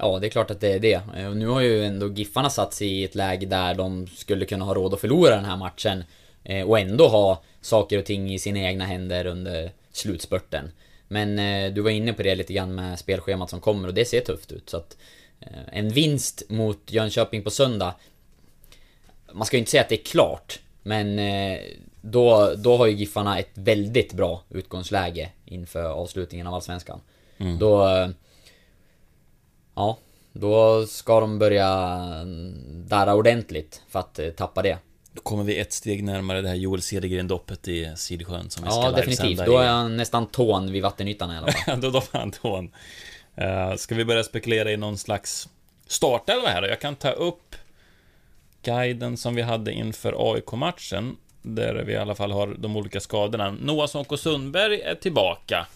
Ja, det är klart att det är det. Eh, Och nu har ju ändå Giffarna satt sig i ett läge där de skulle kunna ha råd att förlora den här matchen. eh, Och ändå ha saker och ting i sina egna händer under slutspurten. Men eh, du var inne på det lite grann med spelschemat som kommer och det ser tufft ut. Så att eh, en vinst mot Jönköping på söndag man ska ju inte säga att det är klart, men eh, då, då har ju Giffarna ett väldigt bra utgångsläge inför avslutningen av Allsvenskan. Då... eh, Ja, då ska de börja darra ordentligt för att eh, tappa det. Då kommer vi ett steg närmare det här Joel Cedergren-doppet i Sidsjön som vi ska Ja, definitivt. Då är han nästan tån vid vattenytan i alla fall. (laughs) då, var han tån. Uh, ska vi börja spekulera i någon slags startelva här då? Jag kan ta upp guiden som vi hade inför AIK-matchen. Där vi i alla fall har de olika skadorna. Noah Sonko Sundberg är tillbaka.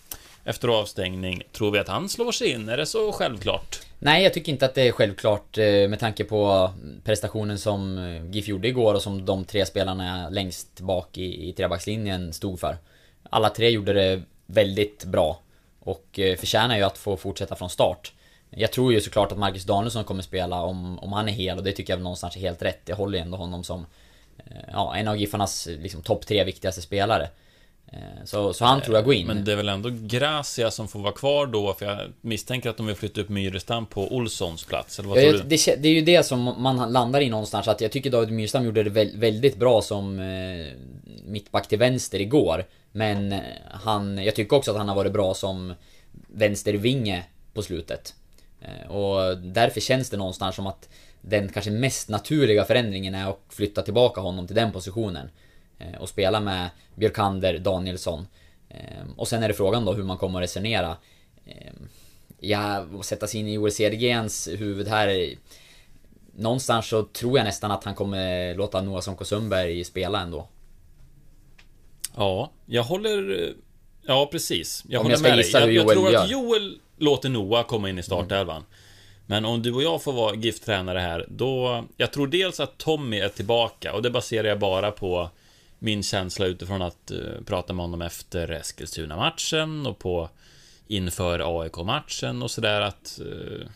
Efter avstängning. Tror vi att han slår sig in? Är det så självklart? Nej, jag tycker inte att det är självklart eh, med tanke på eh, prestationen som eh, GIF gjorde igår och som de tre spelarna längst bak i, i trebackslinjen stod för. Alla tre gjorde det väldigt bra och förtjänar ju att få fortsätta från start. Jag tror ju såklart att Marcus Danielsson kommer spela om, om han är hel och det tycker jag någonstans är helt rätt. Jag håller ju ändå honom som ja, en av Giffarnas liksom, topp tre viktigaste spelare. Eh, Så, så han tror jag går in. Men det är väl ändå Gracia som får vara kvar då? För jag misstänker att de vill flytta upp Myrestam på Olssons plats. Eller vad tror jag- du? det, det är ju det som man landar i någonstans, att jag tycker David Myrstam gjorde det väl, väldigt bra som eh, mittback till vänster igår. Men eh, han, jag tycker också att han har varit bra som vänstervinge på slutet. Eh, och därför känns det någonstans som att den kanske mest naturliga förändringen är att flytta tillbaka honom till den positionen. Eh, och spela med Björkander, Danielsson. Eh, och sen är det frågan då hur man kommer att resonera. Eh, Ja, att sätta sig in i Joel Cedergrens huvud här. Någonstans så tror jag nästan att han kommer låta Noah Sonko Sundberg spela ändå. Ja, jag håller... Ja, precis. Jag Om håller jag med dig. Jag, jag tror att gör. Joel låter Noah komma in i startelvan. Men om du och jag får vara GIF-tränare här, då... Jag tror dels att Tommy är tillbaka, och det baserar jag bara på min känsla utifrån att uh, prata med honom efter Eskilstuna-matchen och på inför AIK-matchen och sådär att... uh,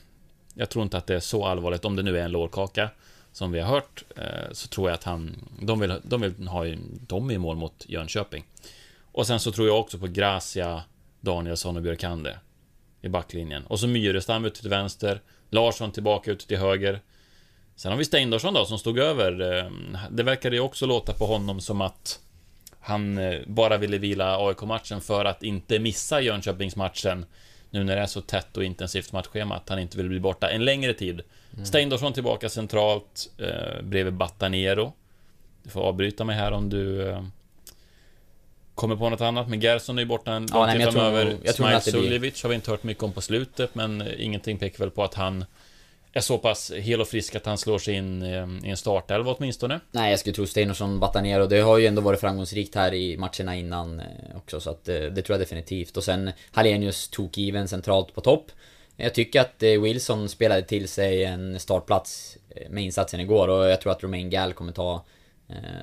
jag tror inte att det är så allvarligt, om det nu är en lårkaka som vi har hört, uh, så tror jag att han... De vill, de vill ha dem i mål mot Jönköping. Och sen så tror jag också på Gracia, Danielsson och Björkander i backlinjen. Och så Myrestam ute till vänster, Larsson tillbaka ute till höger. Sen har vi Steindorsson då, som stod över. Eh, Det verkade ju också låta på honom som att han eh, bara ville vila AIK-matchen för att inte missa Jönköpingsmatchen nu när det är så tätt och intensivt matchschema, att han inte vill bli borta en längre tid. Steindorsson tillbaka centralt eh, bredvid Batanero. Du får avbryta mig här om du eh, kommer på något annat, men Gerson är ju borta en Ja, lång tid framöver. Smile Suljevic har vi inte hört mycket om på slutet, men ingenting pekar väl på att han är så pass hel och frisk att han slår sig in eh, i en startelva åtminstone. Nej, jag skulle tro Steinarsson Batanero. Det har ju ändå varit framgångsrikt här i matcherna innan eh, också, så att eh, det tror jag definitivt. Och sen Hallenius tokgiven centralt på topp. Jag tycker att Wilson spelade till sig en startplats med insatsen igår och jag tror att Romain Gall kommer ta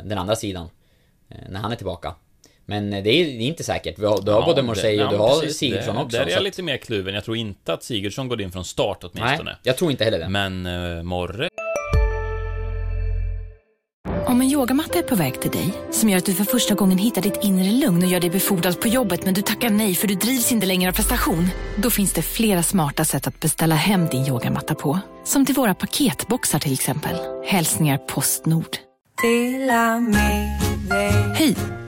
den andra sidan när han är tillbaka. Men eh, det är inte säkert. Du har Ja, både ja, och du har precis. Sigurdsson också. Där är jag att- lite mer kluven. Jag tror inte att Sigurdsson går in från start åtminstone. Nej, jag tror inte heller det. Men eh, Morre Om en yogamatta är på väg till dig, som gör att du för första gången hittar ditt inre lugn och gör dig befordrad på jobbet men du tackar nej för du drivs inte längre av prestation. Då finns det flera smarta sätt att beställa hem din yogamatta på. Som till våra paketboxar till exempel. Hälsningar Postnord. Hej!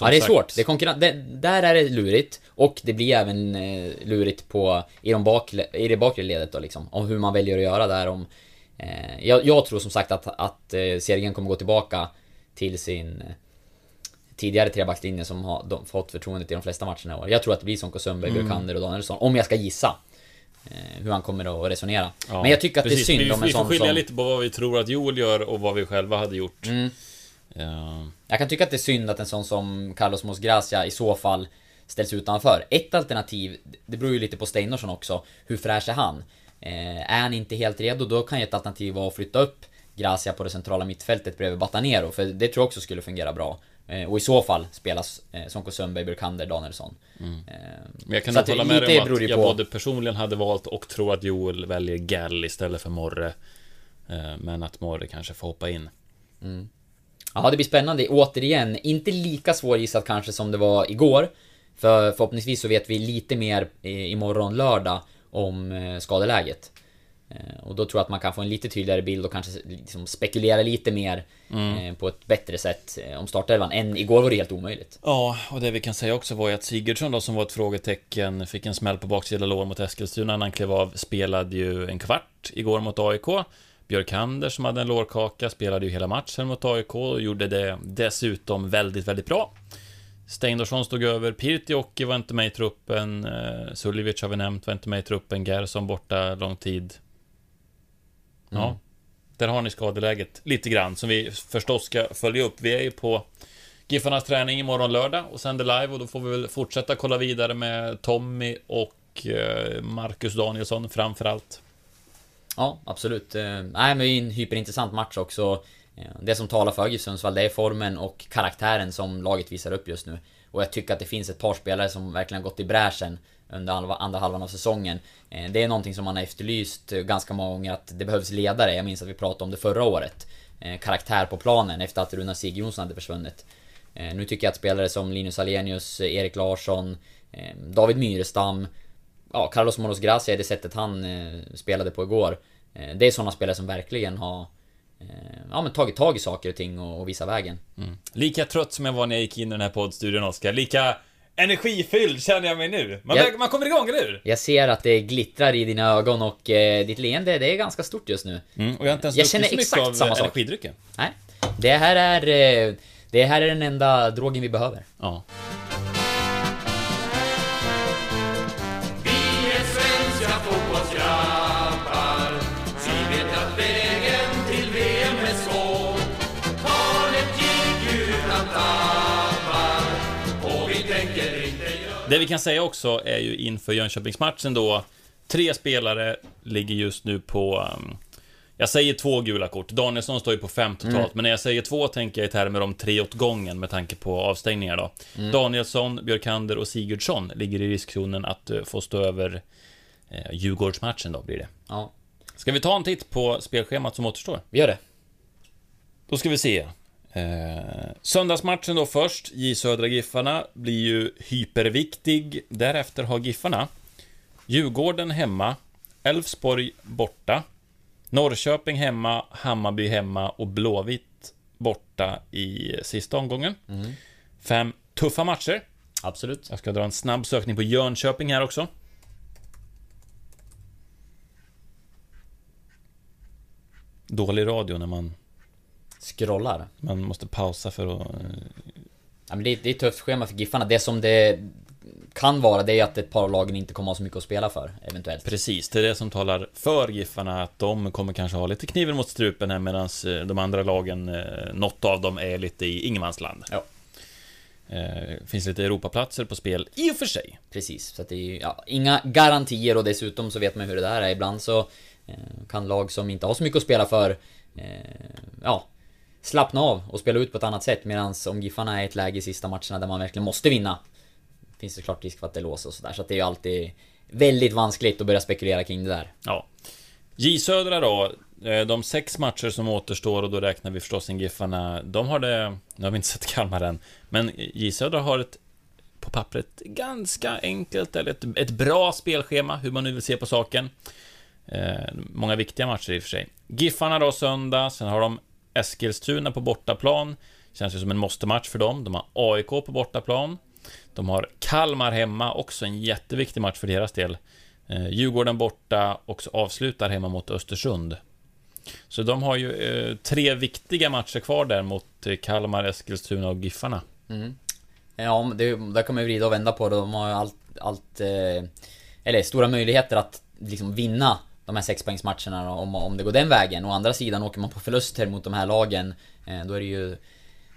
ja, det är sagt. svårt. Det är konkurren- det, där är det lurigt. Och det blir även eh, lurigt på, i, de bakle, i det bakre ledet då liksom. Om hur man väljer att göra där om... Eh, jag, jag tror som sagt att, att eh, serien kommer gå tillbaka till sin eh, tidigare trebackslinje som har de, fått förtroendet i de flesta matcherna i år. Jag tror att det blir Sonko Sundberg, Mm. Björkander och Danielsson. Om jag ska gissa. Eh, hur han kommer att resonera. Ja, Men jag tycker att precis. det är synd vi, om en Vi får sån skilja som... lite på vad vi tror att Joel gör och vad vi själva hade gjort. Mm. Ja. Jag kan tycka att det är synd att en sån som Carlos Mosgracia i så fall ställs utanför. Ett alternativ, det beror ju lite på Steinarsson också, hur fräsch är han? Eh, är han inte helt redo, då kan ju ett alternativ vara att flytta upp Gracia på det centrala mittfältet bredvid Batanero, för det tror jag också skulle fungera bra. Eh, och i så fall spelas eh, Sonko Sundberg, Burkander, Danielsson. Eh, Men jag kan nog hålla med dig om att jag på- både personligen hade valt och tror att Joel väljer Gall istället för Morre. Men att Morre kanske får hoppa in. Ja, det blir spännande. Återigen, inte lika svårgissat kanske som det var igår. För förhoppningsvis så vet vi lite mer i- imorgon lördag om eh, skadeläget. Eh, Och då tror jag att man kan få en lite tydligare bild och kanske liksom spekulera lite mer eh, på ett bättre sätt eh, om startelvan. Än igår var det helt omöjligt. Ja, och det vi kan säga också var ju att Sigurdsson då, som var ett frågetecken, fick en smäll på baksida lår mot Eskilstuna när han klev av, spelade ju en kvart igår mot AIK. Björkander som hade en lårkaka spelade ju hela matchen mot AIK och gjorde det dessutom väldigt, väldigt bra. Steindorsson stod över, Pirtioki var inte med i truppen, eh, Suljevic har vi nämnt var inte med i truppen, Gerson borta lång tid. Ja, Mm. där har ni skadeläget lite grann som vi förstås ska följa upp. Vi är ju på Giffarnas träning imorgon lördag och sänder live och då får vi väl fortsätta kolla vidare med Tommy och eh, Marcus Danielsson framförallt. Ja, absolut. Eh, nej, men det är en hyperintressant match också. Eh, det som talar för GIF Sundsvall, det är formen och karaktären som laget visar upp just nu. Och jag tycker att det finns ett par spelare som verkligen har gått i bräschen under andra halvan av säsongen. Eh, det är någonting som man har efterlyst ganska många gånger, att det behövs ledare. Jag minns att vi pratade om det förra året. Karaktär på planen efter att Runar Sig Jonsson hade försvunnit. Nu tycker jag att spelare som Linus Alenius, Erik Larsson, David Myrestam, ja, Carlos Moros Gracia i det sättet han eh, spelade på igår. Eh, det är sådana spelare som verkligen har eh, ja, men tagit tag i saker och ting och, och visat vägen. Lika trött som jag var när jag gick in i den här poddstudion, Oskar. Lika energifylld känner jag mig nu. Man, Ja. man kommer igång, eller hur? Jag ser att det glittrar i dina ögon och eh, ditt leende, det är ganska stort just nu. Mm, och jag har inte ens Jag känner så mycket exakt av samma sak. Nej, det här är... Eh, det här är den enda drogen vi behöver. Ja. Det vi kan säga också är ju inför Jönköpingsmatchen då, tre spelare ligger just nu på... um, jag säger två gula kort. Danielsson står ju på fem totalt, Mm. men när jag säger två tänker jag i termer om tre åt gången med tanke på avstängningar då. Mm. Danielsson, Björkander och Sigurdsson ligger i riskzonen att eh, få stå över eh, Djurgårdsmatchen då, blir det. Ja, Ska vi ta en titt på spelschemat som återstår? vi gör det. Då ska vi se. Eh, söndagsmatchen då först, J Södra Giffarna, blir ju hyperviktig. Därefter har Giffarna Djurgården hemma, Elfsborg borta, Norrköping hemma, Hammarby hemma och Blåvitt borta i sista omgången. Fem tuffa matcher. Absolut. Jag ska dra en snabb sökning på Jönköping här också. Dålig radio när man, Scrollar. man måste pausa för att... eh, Ja, men det, är- det är ett tufft schema för Giffarna. Det som det kan vara, det är att ett par av lagen inte kommer ha så mycket att spela för, eventuellt. Precis, det är det som talar för Giffarna, att de kommer kanske ha lite kniven mot strupen här medan de andra lagen, eh, något av dem är lite i ingenmansland. Ja. Eh, finns lite Europaplatser på spel, i och för sig. Precis, så att det är ju, ja, inga garantier och dessutom så vet man hur det där är. Ibland så eh, kan lag som inte har så mycket att spela för, eh, ja, slappna av och spela ut på ett annat sätt. Medan om Giffarna är i ett läge i sista matcherna där man verkligen måste vinna, finns det klart risk för att det låser och sådär. Så att det är ju alltid väldigt vanskligt att börja spekulera kring det där. Ja. J Södra då, eh, de sex matcher som återstår och då räknar vi förstås in Giffarna, de har det, nu har vi inte sett Kalmar än, men J Södra har ett på pappret ganska enkelt, eller ett, ett bra spelschema, hur man nu vill se på saken. Eh, många viktiga matcher i och för sig. Giffarna då söndag, sen har de Eskilstuna på bortaplan, Känns ju som en måste-match för dem. De har AIK på bortaplan. De har Kalmar hemma, också en jätteviktig match för deras del. Eh, Djurgården borta och så avslutar hemma mot Östersund. Så de har ju eh, tre viktiga matcher kvar där mot eh, Kalmar, Eskilstuna och Giffarna. Mm. Ja, det, där kan man ju vrida och vända på det. De har ju allt, allt eh, eller stora möjligheter att liksom vinna de här sexpoängsmatcherna om, om det går den vägen. Å andra sidan åker man på förluster mot de här lagen, eh, då är det ju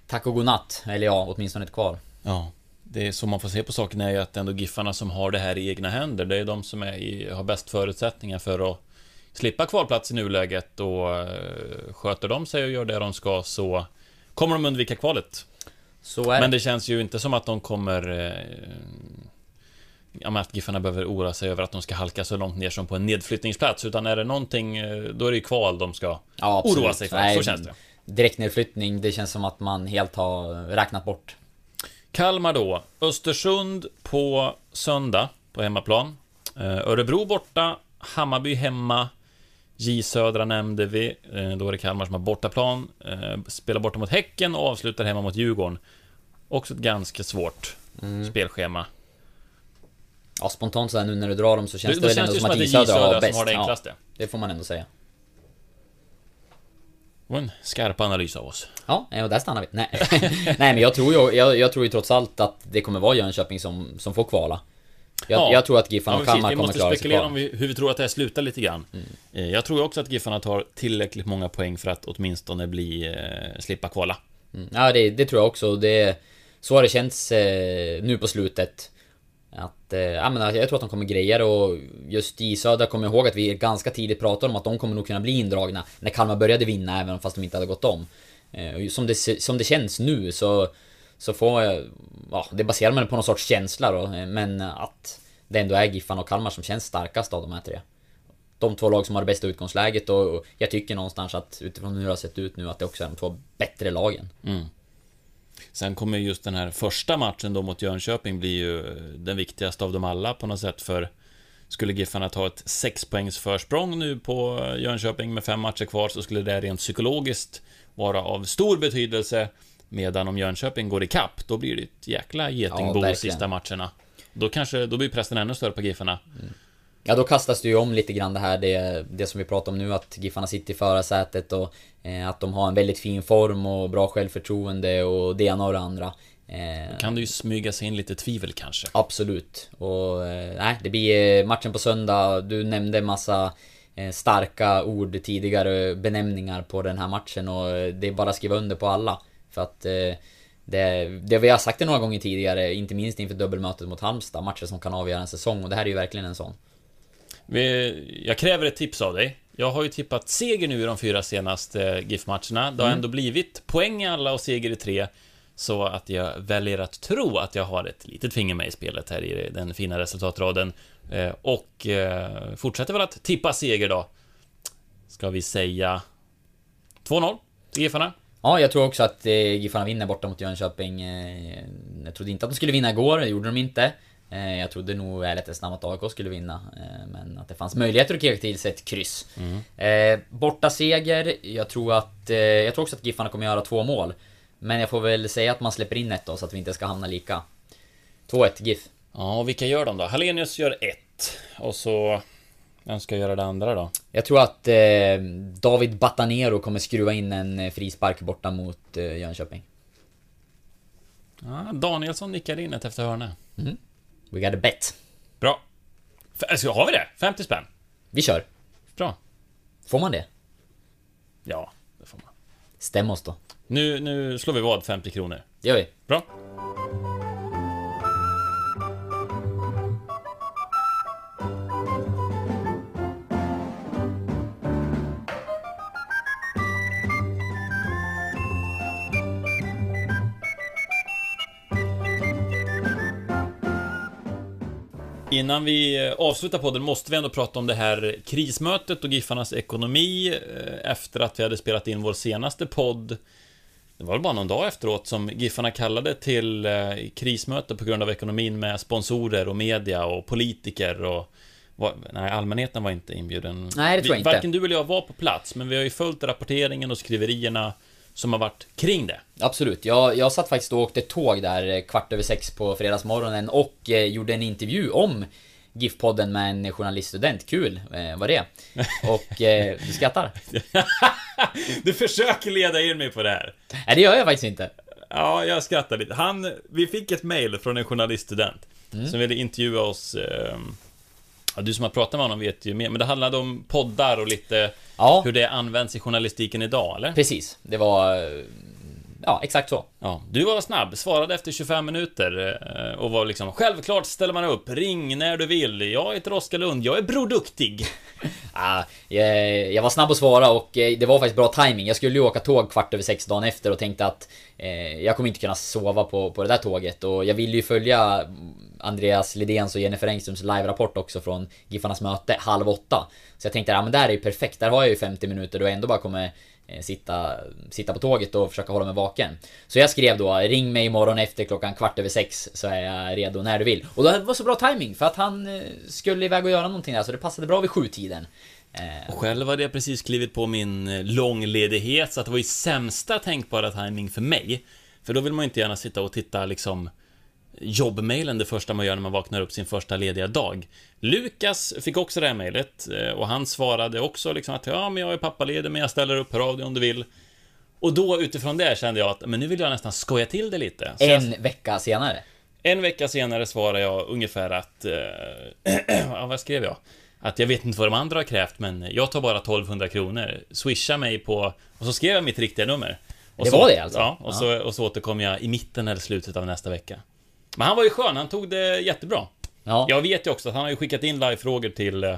tack och godnatt. Eller ja, åtminstone ett kvar. Ja, det är så man får se på saken är ju att ändå Giffarna som har det här i egna händer. Det är de som är i, har bäst förutsättningar för att slippa kvalplats i nuläget och eh, sköter de sig och gör det de ska så kommer de undvika kvalet. Men det. det känns ju inte som att de kommer... Ja, att Giffarna behöver oroa sig över att de ska halka så långt ner som på en nedflyttningsplats. Utan är det någonting, eh, då är det ju kval de ska Ja, oroa sig för. Nej, så känns det. Direktnedflyttning, det känns som att man helt har räknat bort. Kalmar då. Östersund på söndag på hemmaplan. Eh, Örebro borta. Hammarby hemma. J Södra nämnde vi. Eh, Då är det Kalmar som har bortaplan. Spelar borta mot Häcken och avslutar hemma mot Djurgården. Också ett ganska svårt spelschema. Ja, spontant sådär nu när du drar dem så känns det då väl känns ändå det som att det J Södra har bäst. som har det Ja, enklaste. det får man ändå säga. Det var en skarp analys av oss. Ja, ja, där stannar vi. Nej, (laughs) Nej men jag tror ju, jag, jag tror ju trots allt att det kommer vara Jönköping som, som får kvala. Jag, Ja. jag tror att Giffarna Ja, och. Kalmar vi kommer måste klara sig spekulera kvar. om vi, hur vi tror att det här slutar lite grann. Mm. Eh, Jag tror också att Giffarna tar tillräckligt många poäng för att åtminstone bli, eh, slippa kvala. Mm. Ja, det, det tror jag också. Det, så har det känts eh, nu på slutet. Att, eh, jag, menar, alltså, jag tror att de kommer greja det och just i Södra kommer jag ihåg att vi ganska tidigt pratade om att de kommer nog kunna bli indragna när Kalmar började vinna även fast de inte hade gått om. Eh, som, det, som det känns nu så, så får jag, ja, det baserar man på någon sorts känsla då, eh, men att det ändå är Giffarna och Kalmar som känns starkast av de här tre. De två lag som har det bästa utgångsläget och, och jag tycker någonstans att utifrån hur det har sett ut nu att det också är de två bättre lagen. Mm. Sen kommer just den här första matchen då mot Jönköping bli ju eh, den viktigaste av dem alla på något sätt för skulle Giffarna ta ett sexpoängs försprång nu på eh, Jönköping med fem matcher kvar så skulle det rent psykologiskt vara av stor betydelse medan om Jönköping går i kapp då blir det ett jäkla getingbo Ja, sista matcherna. Då kanske, då blir pressen ännu större på Giffarna. Ja då kastas det ju om lite grann det här det, det som vi pratar om nu att Giffarna sitter i förarsätet och eh, att de har en väldigt fin form och bra självförtroende och det ena och det andra. Eh, Kan det ju smyga sig in lite tvivel kanske. Absolut. Och eh, nej, det blir eh, matchen på söndag. Du nämnde massa eh, starka ord tidigare, benämningar på den här matchen och eh, det är bara att skriva under på alla. För att eh, det, det vi har sagt det några gånger tidigare, inte minst inför dubbelmötet mot Halmstad, matcher som kan avgöra en säsong och det här är ju verkligen en sån. Jag kräver ett tips av dig. Jag har ju tippat seger nu i de fyra senaste GIF-matcherna. Det har ändå blivit poäng i alla och seger i tre. Så att jag väljer att tro att jag har ett litet finger med i spelet här i den fina resultatraden. Eh, och eh, fortsätter väl att tippa seger då. Ska vi säga 2-0 till Giffarna? Ja, jag tror också att eh, Giffarna vinner borta mot Jönköping. Eh, jag trodde inte att de skulle vinna igår, det gjorde de inte. Eh, jag trodde nog ärligt snabbt att AIK skulle vinna. Eh, men att det fanns möjligheter att kriga till sig ett kryss. Eh, borta seger, jag tror att... Jag tror också att Giffarna kommer göra två mål. Men jag får väl säga att man släpper in ett då, så att vi inte ska hamna lika. 2-1 GIF. Ja, och vilka gör de då? Hallenius gör ett. Och så... Vem ska göra det andra då? Jag tror att eh, David Batanero kommer skruva in en frispark borta mot eh, Jönköping. Ja, Danielsson nickar in ett efter hörna. We got a bet. Bra. Alltså, har vi det? 50 spänn? Vi kör. Bra. Får man det? Ja, det får man. Stäm oss då. Nu, nu slår vi vad 50 kronor. Det gör vi. Bra. Innan vi eh, avslutar podden måste vi ändå prata om det här krismötet och Giffarnas ekonomi eh, efter att vi hade spelat in vår senaste podd. Det var väl bara någon dag efteråt som Giffarna kallade till eh, krismöte på grund av ekonomin med sponsorer och media och politiker och var, nej, allmänheten var inte inbjuden. Nej, det tror jag inte. Varken du eller jag var på plats, men vi har ju följt rapporteringen och skriverierna som har varit kring det. Absolut. Jag, jag satt faktiskt och åkte tåg där eh, kvart över sex på fredagsmorgonen och eh, gjorde en intervju om GIF-podden med en journaliststudent. Kul eh, var det. (laughs) Och eh, du skrattar? (laughs) du försöker leda in mig på det här. Nej, det gör jag faktiskt inte. Ja, jag skrattar lite. Han, vi fick ett mail från en journaliststudent som ville intervjua oss. Eh, ja, du som har pratat med honom vet ju mer, men det handlade om poddar och lite Ja. hur det används i journalistiken idag, eller? Precis. Det var... Ja, exakt så. Ja, du var snabb, svarade efter 25 minuter eh, och var liksom Självklart ställer man upp, ring när du vill. Jag heter Oskar Lund, jag är broduktig. Ah, jag, jag var snabb att svara och eh, det var faktiskt bra timing. Jag skulle ju åka tåg kvart över sex dagen efter och tänkte att eh, jag kommer inte kunna sova på, på det där tåget och jag ville ju följa Andreas Lidéns och Jennifer Engströms live-rapport också från Giffarnas möte halv åtta. Så jag tänkte, ja men här är ju perfekt, där har jag ju 50 minuter då jag ändå bara kommer Eh, sitta, sitta på tåget och försöka hålla mig vaken. Så jag skrev då, ring mig imorgon efter klockan kvart över sex så är jag redo när du vill. Och det var så bra timing för att han eh, skulle iväg och göra någonting där så det passade bra vid sjutiden. Eh, och själv hade jag precis klivit på min långledighet, så att det var ju sämsta tänkbara timing för mig. För då vill man ju inte gärna sitta och titta liksom jobbmailen det första man gör när man vaknar upp sin första lediga dag. Lukas fick också det här mejlet eh, och han svarade också liksom att ja, men jag är pappaledig, men jag ställer upp hör av dig om du vill. Och då utifrån det kände jag att men nu vill jag nästan skoja till det lite. Så jag, en vecka senare. en vecka senare svarade jag ungefär att... Eh, (clears throat) ja, vad skrev jag? Att jag vet inte vad de andra har krävt, men jag tar bara 1200 kronor. Swisha mig på... Och så skrev jag mitt riktiga nummer. Och Det så, var det alltså? Ja, och, Så, och så återkom jag i mitten eller slutet av nästa vecka. Men han var ju skön, han tog det jättebra. Ja. Jag vet ju också att han har ju skickat in live-frågor till... eh,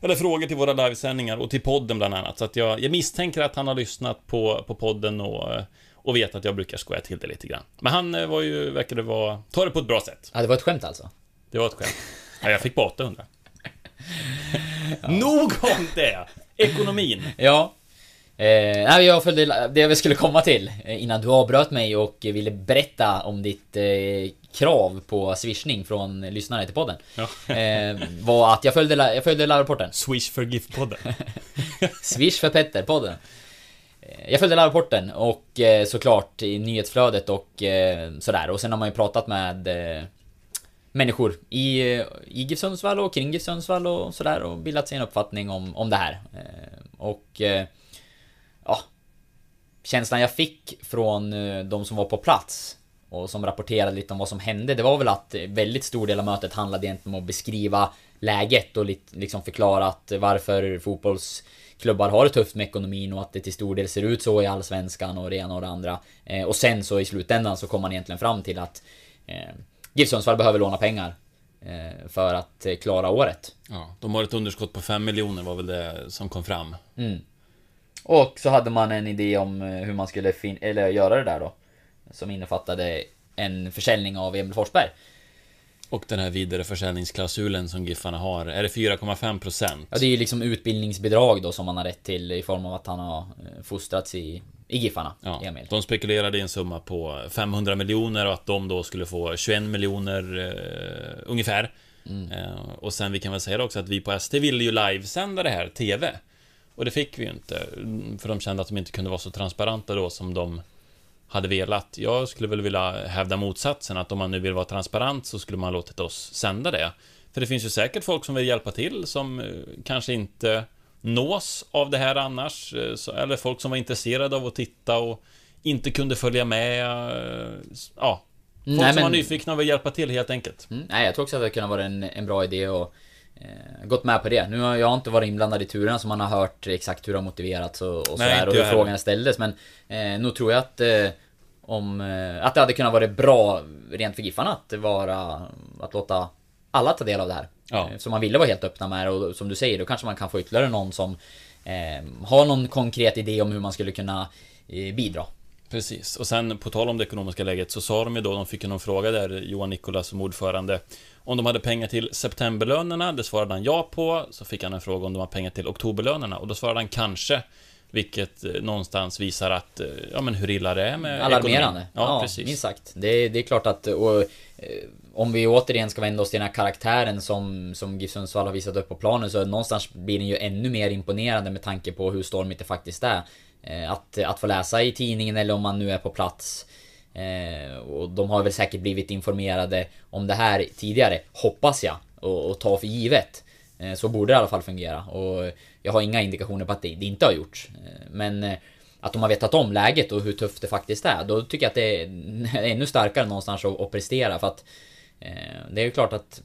Eller frågor till våra livesändningar och till podden bland annat. Så att jag, jag misstänker att han har lyssnat på, på podden och, eh, och vet att jag brukar skoja till det lite grann. Men han eh, var ju, verkade vara... Ta det på ett bra sätt. Ja, det var ett skämt alltså. Det var ett skämt. Ja, jag fick på 800. (laughs) Nog om det! Ekonomin. Ja. Eh, nej, jag följde det vi skulle komma till eh, innan du avbröt mig och ville berätta om ditt eh, krav på swishning från lyssnare till podden. Ja. Eh, var att jag följde, jag följde live-rapporten. Swish for GIF-podden. (laughs) Swish för Petter-podden. Eh, Jag följde live-rapporten och eh, såklart i nyhetsflödet och eh, sådär. Och sen har man ju pratat med människor i, i GIF Sundsvall och kring GIF Sundsvall och sådär och bildat sig en uppfattning om, om det här. Och ja, känslan jag fick från eh, de som var på plats och som rapporterade lite om vad som hände, det var väl att eh, väldigt stor del av mötet handlade egentligen om att beskriva läget och liksom förklara att varför fotbollsklubbar har det tufft med ekonomin och att det till stor del ser ut så i Allsvenskan och det ena och det andra. Eh, och sen så i slutändan så kom man egentligen fram till att eh, GIF Sundsvall behöver låna pengar eh, för att eh, klara året. Ja, de har ett underskott på 5 miljoner var väl det som kom fram. Och så hade man en idé om eh, hur man skulle fin- eller göra det där då. Som innefattade en försäljning av Emil Forsberg. Och den här vidareförsäljningsklausulen som Giffarna har, är det 4,5 procent? Ja, det är ju liksom utbildningsbidrag då som man har rätt till i form av att han har eh, fostrats i, i Giffarna, Ja, Emil. de spekulerade i en summa på 500 miljoner och att de då skulle få 21 miljoner eh, ungefär. Eh, och sen vi kan väl säga också att vi på ST ville ju livesända det här TV. Och det fick vi ju inte, för de kände att de inte kunde vara så transparenta då som de hade velat. Jag skulle väl vilja hävda motsatsen, att om man nu vill vara transparent så skulle man låtit oss sända det. För det finns ju säkert folk som vill hjälpa till som eh, kanske inte nås av det här annars. eh, Eller folk som var intresserade av att titta och inte kunde följa med. eh, Ja, folk Nej, som var nyfikna och vill hjälpa till helt enkelt. Mm, nej, jag tror också att det kunde vara en, en bra idé och gått med på det. Nu har jag inte varit inblandad i turerna så man har hört exakt hur det har motiverats och, och sådär och hur frågorna ställdes. Men eh, nog tror jag att eh, om, eh, att det hade kunnat vara bra rent för Giffarna att vara, att låta alla ta del av det här. Ja. Eh, Så man ville vara helt öppna med det och som du säger, då kanske man kan få ytterligare någon som eh, har någon konkret idé om hur man skulle kunna eh, bidra. Precis, och sen på tal om det ekonomiska läget så sa de ju då, de fick ju någon fråga där, Johan Nikolas som ordförande, om de hade pengar till septemberlönerna, det svarade han ja på, så fick han en fråga om de har pengar till oktoberlönerna, och då svarade han kanske, vilket eh, någonstans visar att, eh, ja men hur illa det är med Alarmerande. ekonomin. Ja, precis. minst sagt. Det, det är klart att, och, eh, om vi återigen ska vända oss till den här karaktären som, som GIF Sundsvall har visat upp på planen så någonstans blir den ju ännu mer imponerande med tanke på hur stormigt det faktiskt är. Eh, att, att få läsa i tidningen eller om man nu är på plats. Eh, och de har väl säkert blivit informerade om det här tidigare, hoppas jag, och, och ta för givet. Eh, så borde det i alla fall fungera och jag har inga indikationer på att det, det inte har gjorts. Eh, Men eh, att de har vetat om läget och hur tufft det faktiskt är, då tycker jag att det är (laughs) ännu starkare någonstans att, att prestera för att eh, det är ju klart att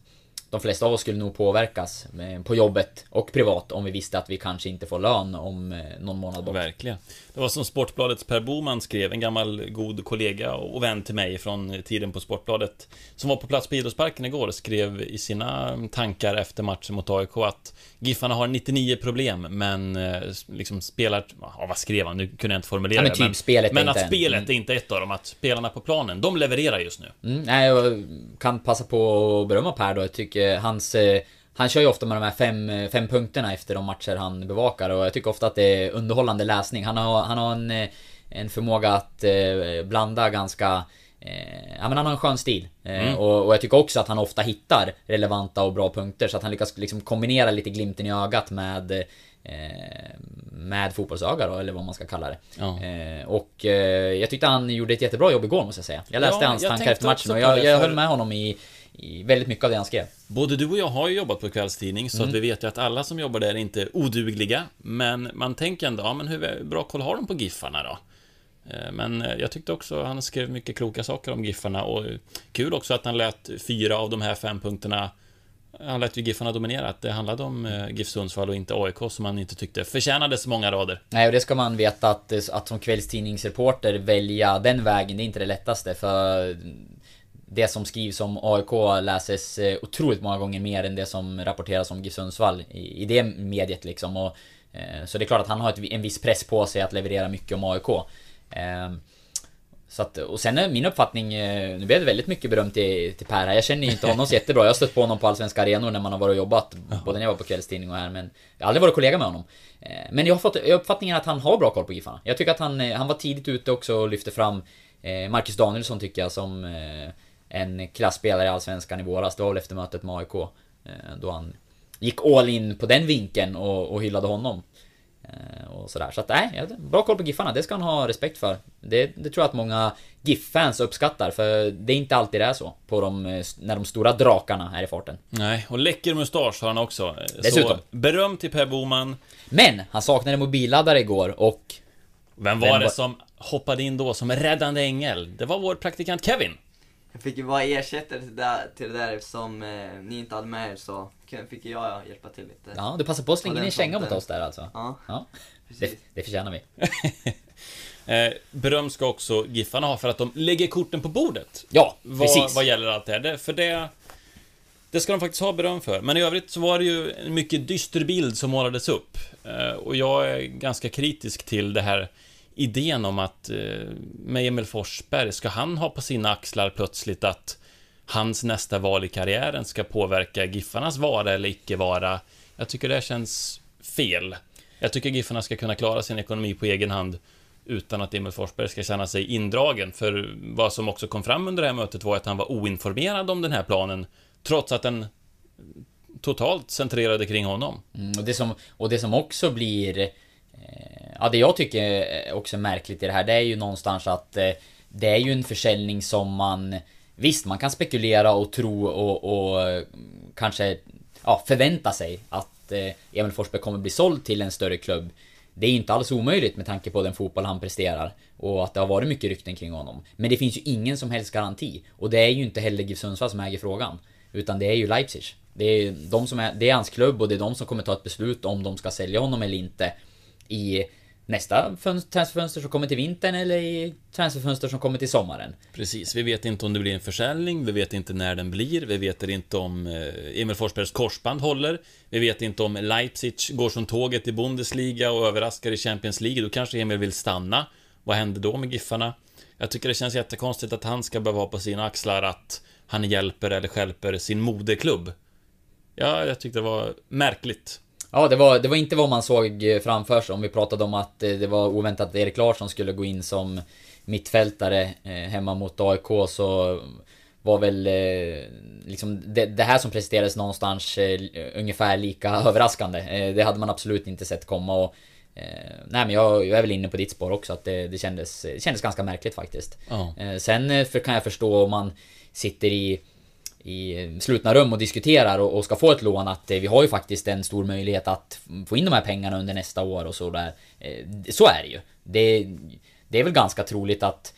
de flesta av oss skulle nog påverkas på jobbet och privat om vi visste att vi kanske inte får lön om eh, någon månad bort. Verkligen. Det var som Sportbladets Per Boman skrev, en gammal god kollega och vän till mig från tiden på Sportbladet, som var på plats på Idrottsparken igår, skrev i sina tankar efter matchen mot AIK att Giffarna har 99 problem, men eh, liksom spelar... Ja, vad skrev han? Nu kunde jag inte formulera Ja, men typ spelet är Men att spelet är inte ett av dem, att spelarna på planen, de levererar just nu. Mm, nej, jag kan passa på att berömma Per då. Jag tycker hans... Han kör ju ofta med de här fem, eh, fem punkterna efter de matcher han bevakar och jag tycker ofta att det är underhållande läsning. Han har, han har en, eh, en förmåga att eh, blanda ganska... Eh, ja men han har en skön stil. Eh, och, och jag tycker också att han ofta hittar relevanta och bra punkter så att han lyckas liksom kombinera lite glimten i ögat med eh, med fotbollsöga då, eller vad man ska kalla det. Ja. Eh, och jag tyckte han gjorde ett jättebra jobb igår måste jag säga. Jag läste Ja, hans tankar efter matchen och jag, jag höll med honom i, i väldigt mycket av det han skrev. Både du och jag har ju jobbat på kvällstidning, så Mm. att vi vet ju att alla som jobbar där är inte odugliga. Men man tänker ändå, ja men hur bra koll har de på Giffarna då? Eh, Men eh, jag tyckte också han skrev mycket kloka saker om Giffarna och kul också att han lät fyra av de här fem punkterna han lät ju Giffarna dominera, att det handlade om eh, GIF Sundsvall och inte AIK som han inte tyckte förtjänade så många rader. Nej, och det ska man veta att, att som kvällstidningsreporter välja den vägen, det är inte det lättaste för det som skrivs om AIK läses eh, otroligt många gånger mer än det som rapporteras om GIF Sundsvall i, i det mediet liksom. Och, eh, så det är klart att han har ett, en viss press på sig att leverera mycket om AIK. Eh, så att, och sen är min uppfattning, eh, nu blev det väldigt mycket beröm till, till Per här. Jag känner ju inte honom så jättebra. Jag har stött på honom på allsvenska arenor när man har varit och jobbat. Både när jag var på kvällstidning och här. Men jag har aldrig varit kollega med honom. Men jag har fått uppfattningen att han har bra koll på Giffarna. Jag tycker att han, han var tidigt ute också och lyfte fram Marcus Danielsson tycker jag som en klasspelare i Allsvenskan i våras. Det var väl efter mötet med AIK. eh, Då han gick all in på den vinkeln och, och hyllade honom. Eh, Och sådär. Så att nej, bra koll på Giffarna. Det ska han ha respekt för. Det, det tror jag att många GIF-fans uppskattar. För det är inte alltid det är så. På de, eh, när de stora drakarna är i farten. Nej, och läcker mustasch har han också. Dessutom. Så beröm till Per Boman. Men han saknade mobilladdare igår och... Vem var Vem det var- som hoppade in då som räddande ängel? Det var vår praktikant Kevin. Jag fick ju vara ersättare till det där, till det där eftersom eh, ni inte hade med er så fick jag hjälpa till lite. Ja, du passar på att slänga in en känga mot oss där alltså. Ja, Ja, det, precis. det förtjänar vi. (laughs) Eh, beröm ska också Giffarna ha för att de lägger korten på bordet. Ja, vad, precis. vad gäller allt det här. Det, för det... Det ska de faktiskt ha beröm för. Men i övrigt så var det ju en mycket dyster bild som målades upp. Eh, och jag är ganska kritisk till det här idén om att eh, med Emil Forsberg, ska han ha på sina axlar plötsligt att hans nästa val i karriären ska påverka Giffarnas vara eller icke vara? Jag tycker det känns fel. Jag tycker Giffarna ska kunna klara sin ekonomi på egen hand utan att Emil Forsberg ska känna sig indragen. För vad som också kom fram under det här mötet var att han var oinformerad om den här planen, trots att den totalt centrerade kring honom. Mm, och, det som, och det som också blir... Eh, ja, det jag tycker också är märkligt i det här, det är ju någonstans att eh, det är ju en försäljning som man... Visst, man kan spekulera och tro och, och kanske ja, förvänta sig att eh, Emil Forsberg kommer bli såld till en större klubb. Det är ju inte alls omöjligt med tanke på den fotboll han presterar och att det har varit mycket rykten kring honom. Men det finns ju ingen som helst garanti. Och det är ju inte heller GIF Sundsvall som äger frågan. Utan det är ju Leipzig. Det är, de som är, det är hans klubb och det är de som kommer ta ett beslut om de ska sälja honom eller inte. I nästa transferfönster som kommer till vintern eller i transferfönster som kommer till sommaren. Precis, vi vet inte om det blir en försäljning, vi vet inte när den blir, vi vet inte om eh, Emil Forsbergs korsband håller, vi vet inte om Leipzig går som tåget i Bundesliga och överraskar i Champions League, då kanske Emil vill stanna. Vad händer då med Giffarna? Jag tycker det känns jättekonstigt att han ska behöva ha på sina axlar att han hjälper eller stjälper sin moderklubb. Ja, jag tyckte det var märkligt. Ja, det var, det var inte vad man såg eh, framför sig. Om vi pratade om att eh, det var oväntat att Erik Larsson skulle gå in som mittfältare eh, hemma mot AIK så var väl liksom det, det här som presenterades någonstans ungefär lika (laughs) överraskande. Det hade man absolut inte sett komma och nej men jag, jag är väl inne på ditt spår också att det, det, kändes, det kändes ganska märkligt faktiskt. Eh, sen för, kan jag förstå om man sitter i i slutna rum och diskuterar och, och ska få ett lån att eh, vi har ju faktiskt en stor möjlighet att få in de här pengarna under nästa år och sådär. Eh, Så är det ju. Det, det är väl ganska troligt att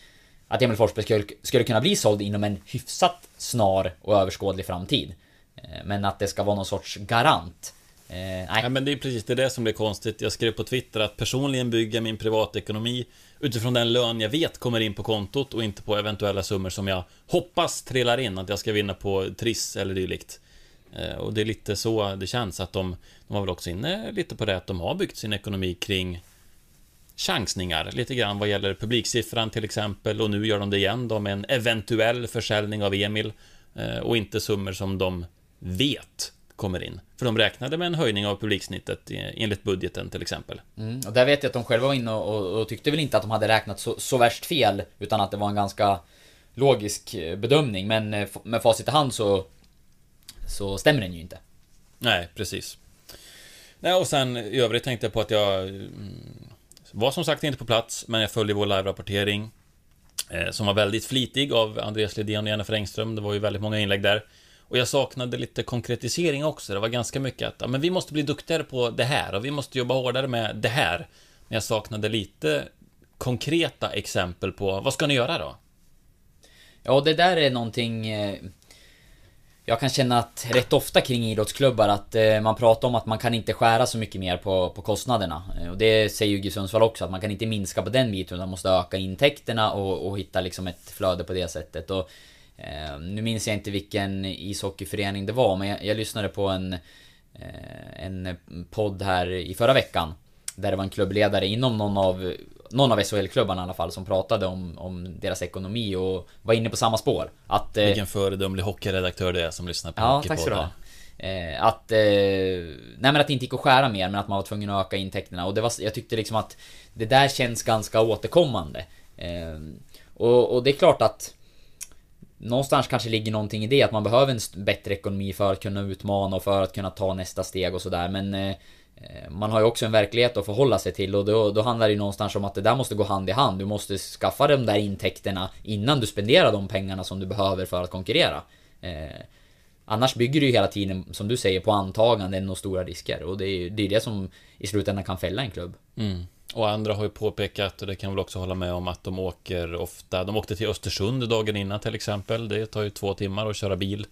att Emil Forsberg skulle, skulle kunna bli såld inom en hyfsat snar och överskådlig framtid. Eh, Men att det ska vara någon sorts garant. Eh, nej. Ja, men det är precis det, är det som blir konstigt. Jag skrev på Twitter att personligen bygger min privatekonomi utifrån den lön jag vet kommer in på kontot och inte på eventuella summor som jag hoppas trillar in, att jag ska vinna på Triss eller dylikt. Eh, Och det är lite så det känns att de, de var väl också inne lite på det att de har byggt sin ekonomi kring chansningar lite grann vad gäller publiksiffran till exempel och nu gör de det igen då med en eventuell försäljning av Emil eh, och inte summor som de vet kommer in. För de räknade med en höjning av publiksnittet enligt budgeten till exempel. Mm, och där vet jag att de själva var inne och, och, och tyckte väl inte att de hade räknat så, så värst fel utan att det var en ganska logisk eh, bedömning men eh, med facit i hand så så stämmer den ju inte. Nej, precis. Nej, och sen i övrigt tänkte jag på att jag mm, var som sagt inte på plats, men jag följde vår live-rapportering eh, som var väldigt flitig av Andreas Lidén och Jennifer Engström. Det var ju väldigt många inlägg där. Och jag saknade lite konkretisering också. Det var ganska mycket att ja, men vi måste bli duktigare på det här och vi måste jobba hårdare med det här. Men jag saknade lite konkreta exempel på vad ska ni göra då? Ja, det där är någonting eh, jag kan känna att rätt ofta kring idrottsklubbar att eh, man pratar om att man kan inte skära så mycket mer på, på kostnaderna. Eh, och det säger ju GIF Sundsvall också, att man kan inte minska på den biten utan man måste öka intäkterna och, och hitta liksom ett flöde på det sättet. Och, nu minns jag inte vilken ishockeyförening det var, men jag, jag lyssnade på en, eh, en podd här i förra veckan. Där det var en klubbledare inom någon av, någon av SHL-klubbarna i alla fall som pratade om, om deras ekonomi och var inne på samma spår. Att, eh, Vilken föredömlig hockeyredaktör det är som lyssnar på Ja, tack ska du ha. Eh, att, eh, nej men att det inte gick att skära mer, men att man var tvungen att öka intäkterna. Och det var, jag tyckte liksom att det där känns ganska återkommande. Eh, och, och det är klart att Någonstans kanske ligger någonting i det, att man behöver en bättre ekonomi för att kunna utmana och för att kunna ta nästa steg och sådär. Men eh, eh, man har ju också en verklighet att förhålla sig till och då, då handlar det ju någonstans om att det där måste gå hand i hand. Du måste skaffa de där intäkterna innan du spenderar de pengarna som du behöver för att konkurrera. Eh, Annars bygger du ju hela tiden, som du säger, på antaganden och stora risker. Och det är ju det, är det som i slutändan kan fälla en klubb. Mm. Och andra har ju påpekat, och det kan jag väl också hålla med om, att de åker ofta... De åkte till Östersund dagen innan till exempel. Det tar ju två timmar att köra bil.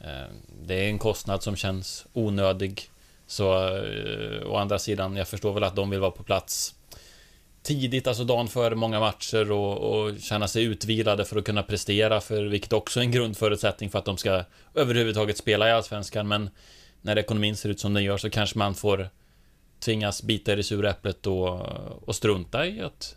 Eh, det är en kostnad som känns onödig. Så eh, å andra sidan, jag förstår väl att de vill vara på plats tidigt, alltså dagen före många matcher och, och känna sig utvilade för att kunna prestera, för vilket också är en grundförutsättning för att de ska överhuvudtaget spela i Allsvenskan. Men när ekonomin ser ut som den gör så kanske man får tvingas bita i det sura äpplet och, och strunta i att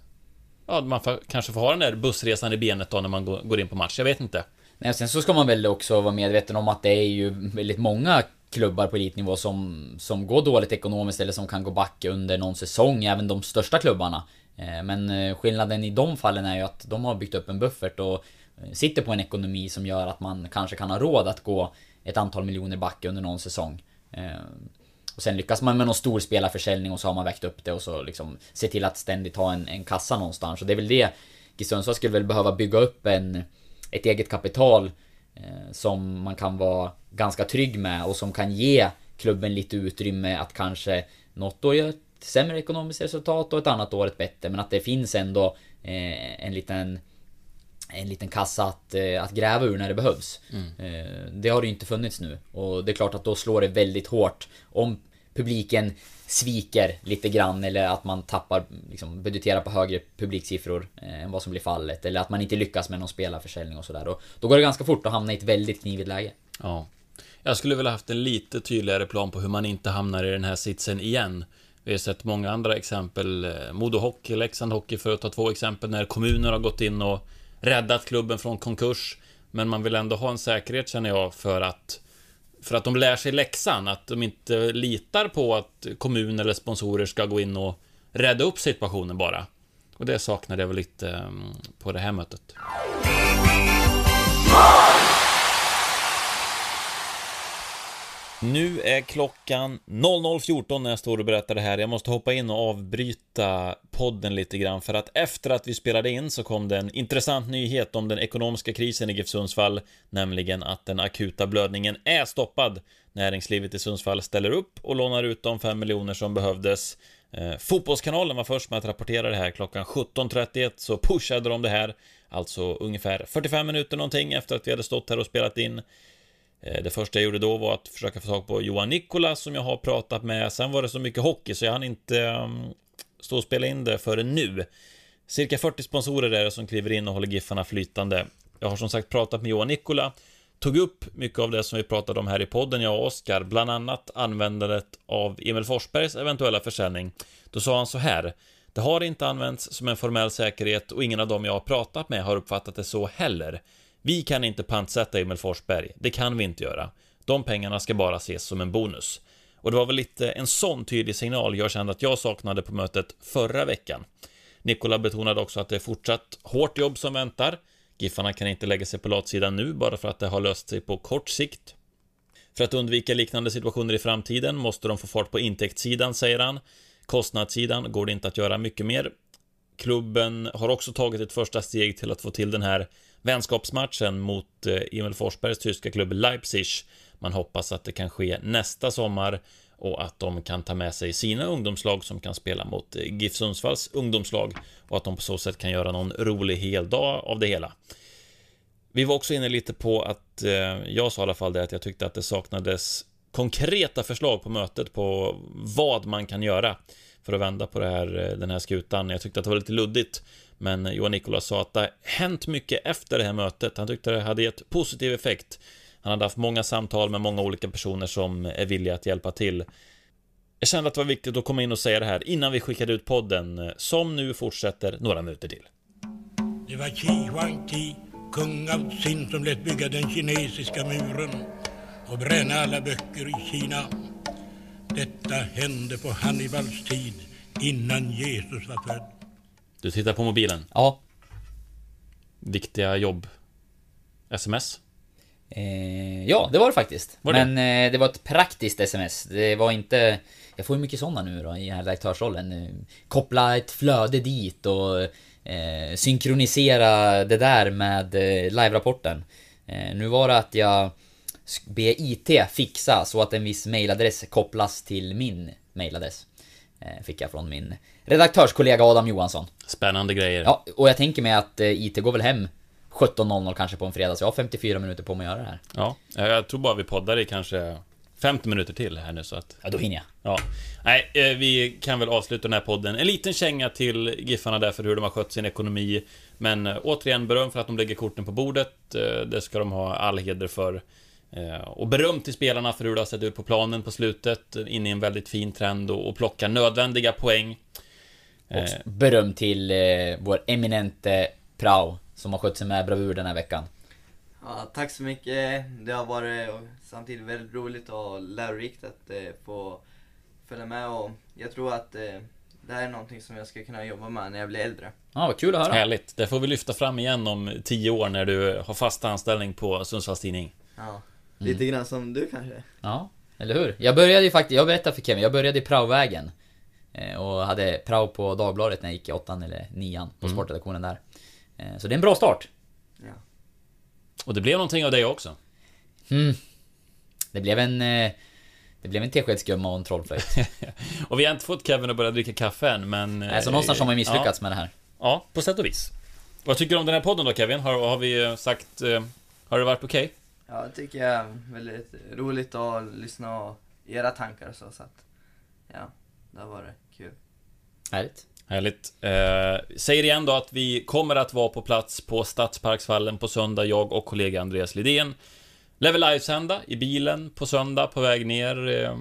Ja, man får, kanske får ha den där bussresan i benet då när man går, går in på match. Jag vet inte. Nej, sen så ska man väl också vara medveten om att det är ju väldigt många klubbar på elitnivå som, som går dåligt ekonomiskt eller som kan gå back under någon säsong, även de största klubbarna. Eh, men eh, skillnaden i de fallen är ju att de har byggt upp en buffert och eh, sitter på en ekonomi som gör att man kanske kan ha råd att gå ett antal miljoner back under någon säsong. Och sen lyckas man med någon stor spelarförsäljning och så har man vägt upp det och så liksom se till att ständigt ha en, en kassa någonstans. Och det är väl det GIF Sundsvall skulle väl behöva bygga upp en, ett eget kapital eh, som man kan vara ganska trygg med och som kan ge klubben lite utrymme att kanske något år göra ett sämre ekonomiskt resultat och ett annat år ett bättre. Men att det finns ändå eh, en liten en liten kassa att, eh, att gräva ur när det behövs. Eh, Det har det inte funnits nu. Och det är klart att då slår det väldigt hårt om publiken sviker lite grann eller att man tappar, liksom budgeterar på högre publiksiffror eh, än vad som blir fallet. Eller att man inte lyckas med någon spelarförsäljning och sådär. Då går det ganska fort att hamna i ett väldigt knivigt läge. Ja. Jag skulle vilja haft en lite tydligare plan på hur man inte hamnar i den här sitsen igen. Vi har sett många andra exempel. Modo Hockey, Leksand Hockey för att ta två exempel när kommuner har gått in och räddat klubben från konkurs. Men man vill ändå ha en säkerhet känner jag för att för att de lär sig läxan, att de inte litar på att kommun eller sponsorer ska gå in och rädda upp situationen bara. Och det saknade jag väl lite mm, på det här mötet. Nu är klockan 00.14 när jag står och berättar det här. Jag måste hoppa in och avbryta podden lite grann för att efter att vi spelade in så kom det en intressant nyhet om den ekonomiska krisen i GIF Sundsvall, nämligen att den akuta blödningen är stoppad. Näringslivet i Sundsvall ställer upp och lånar ut de 5 miljoner som behövdes. Eh, fotbollskanalen var först med att rapportera det här klockan 17.31 så pushade de det här, alltså ungefär 45 minuter någonting efter att vi hade stått här och spelat in. Eh, det första jag gjorde då var att försöka få tag på Johan Nikola som jag har pratat med. Sen var det så mycket hockey så jag hann inte mm, stå och spela in det förrän nu. Cirka 40 sponsorer är det som kliver in och håller Giffarna flytande. Jag har som sagt pratat med Johan Nikola. Tog upp mycket av det som vi pratade om här i podden, jag och Oskar. Bland annat användandet av Emil Forsbergs eventuella försäljning. Då sa han så här. Det har inte använts som en formell säkerhet och ingen av dem jag har pratat med har uppfattat det så heller. Vi kan inte pantsätta Emil Forsberg, det kan vi inte göra. De pengarna ska bara ses som en bonus. Och det var väl lite en sån tydlig signal jag kände att jag saknade på mötet förra veckan. Nikola betonade också att det är fortsatt hårt jobb som väntar. Giffarna kan inte lägga sig på latsidan nu bara för att det har löst sig på kort sikt. För att undvika liknande situationer i framtiden måste de få fart på intäktssidan, säger han. Kostnadssidan går det inte att göra mycket mer. Klubben har också tagit ett första steg till att få till den här vänskapsmatchen mot eh, Emil Forsbergs tyska klubb Leipzig. Man hoppas att det kan ske nästa sommar och att de kan ta med sig sina ungdomslag som kan spela mot eh, GIF Sundsvalls ungdomslag och att de på så sätt kan göra någon rolig heldag av det hela. Vi var också inne lite på att, eh, jag sa i alla fall det, att jag tyckte att det saknades konkreta förslag på mötet på vad man kan göra för att vända på det här, eh, den här skutan. Jag tyckte att det var lite luddigt, men Johan Nikolas sa att det har hänt mycket efter det här mötet. Han tyckte det hade gett positiv effekt. Han hade haft många samtal med många olika personer som är villiga att hjälpa till. Jag kände att det var viktigt att komma in och säga det här innan vi skickade ut podden, eh, som nu fortsätter några minuter till. Det var Qi Huangti, kung av Xin, som lät bygga den kinesiska muren och bränna alla böcker i Kina. Detta hände på Hannibals tid, innan Jesus var född. Du tittar på mobilen. Ja. Viktiga jobb. SMS. Eh, ja, det var det faktiskt. Var det? Men eh, det var ett praktiskt sms. Det var inte... Jag får ju mycket sådana nu då i den här redaktörsrollen. Eh, Koppla ett flöde dit och eh, synkronisera det där med eh, live-rapporten. Eh, nu var det att jag ber IT fixa så att en viss mailadress kopplas till min mailadress. Eh, fick jag från min redaktörskollega Adam Johansson. Spännande grejer. Ja, och jag tänker mig att eh, IT går väl hem 17.00 kanske på en fredag, så jag har 54 minuter på mig att göra det här. Ja, jag tror bara vi poddar i kanske 50 minuter till här nu så att... Ja, då hinner jag. Ja. Nej, eh, vi kan väl avsluta den här podden. En liten känga till Giffarna där för hur de har skött sin ekonomi. Men återigen beröm för att de lägger korten på bordet. Det ska de ha all heder för. Eh, Och beröm till spelarna för hur det har sett ut på planen på slutet. In i en väldigt fin trend och och plocka nödvändiga poäng. Och Eh, beröm till eh, vår eminente prao som har skött sig med bravur den här veckan. Ja, tack så mycket. Det har varit samtidigt väldigt roligt och lärorikt att eh, få följa med och jag tror att eh, det här är någonting som jag ska kunna jobba med när jag blir äldre. Ja, vad kul att höra. Härligt. Det får vi lyfta fram igen om tio år när du har fast anställning på Sundsvalls Tidning. Ja, lite grann som du kanske. Ja, eller hur? Jag började ju faktiskt, jag berättade för Kevin, jag började i praovägen. Eh, Och hade prao på Dagbladet när jag gick i åttan eller nian på sportredaktionen där. Eh, Så det är en bra start. Ja. Och det blev någonting av dig också. Mm. Det blev en... eh, Det blev en teskedsgumma och en trollflöjt. (laughs) Och vi har inte fått Kevin att börja dricka kaffe än, men... Nej, så någonstans har man misslyckats med det här. Ja, ja, på sätt och vis. Vad tycker du om den här podden då Kevin? Har, har vi sagt... Har det varit okej? Ja, det tycker jag är väldigt roligt att lyssna och era tankar och så, så att ja, det har varit kul. Härligt. Härligt. Eh, säger igen då att vi kommer att vara på plats på Stadsparksvallen på söndag, jag och kollega Andreas Lidén. Level livesända i bilen på söndag på väg ner. Eh,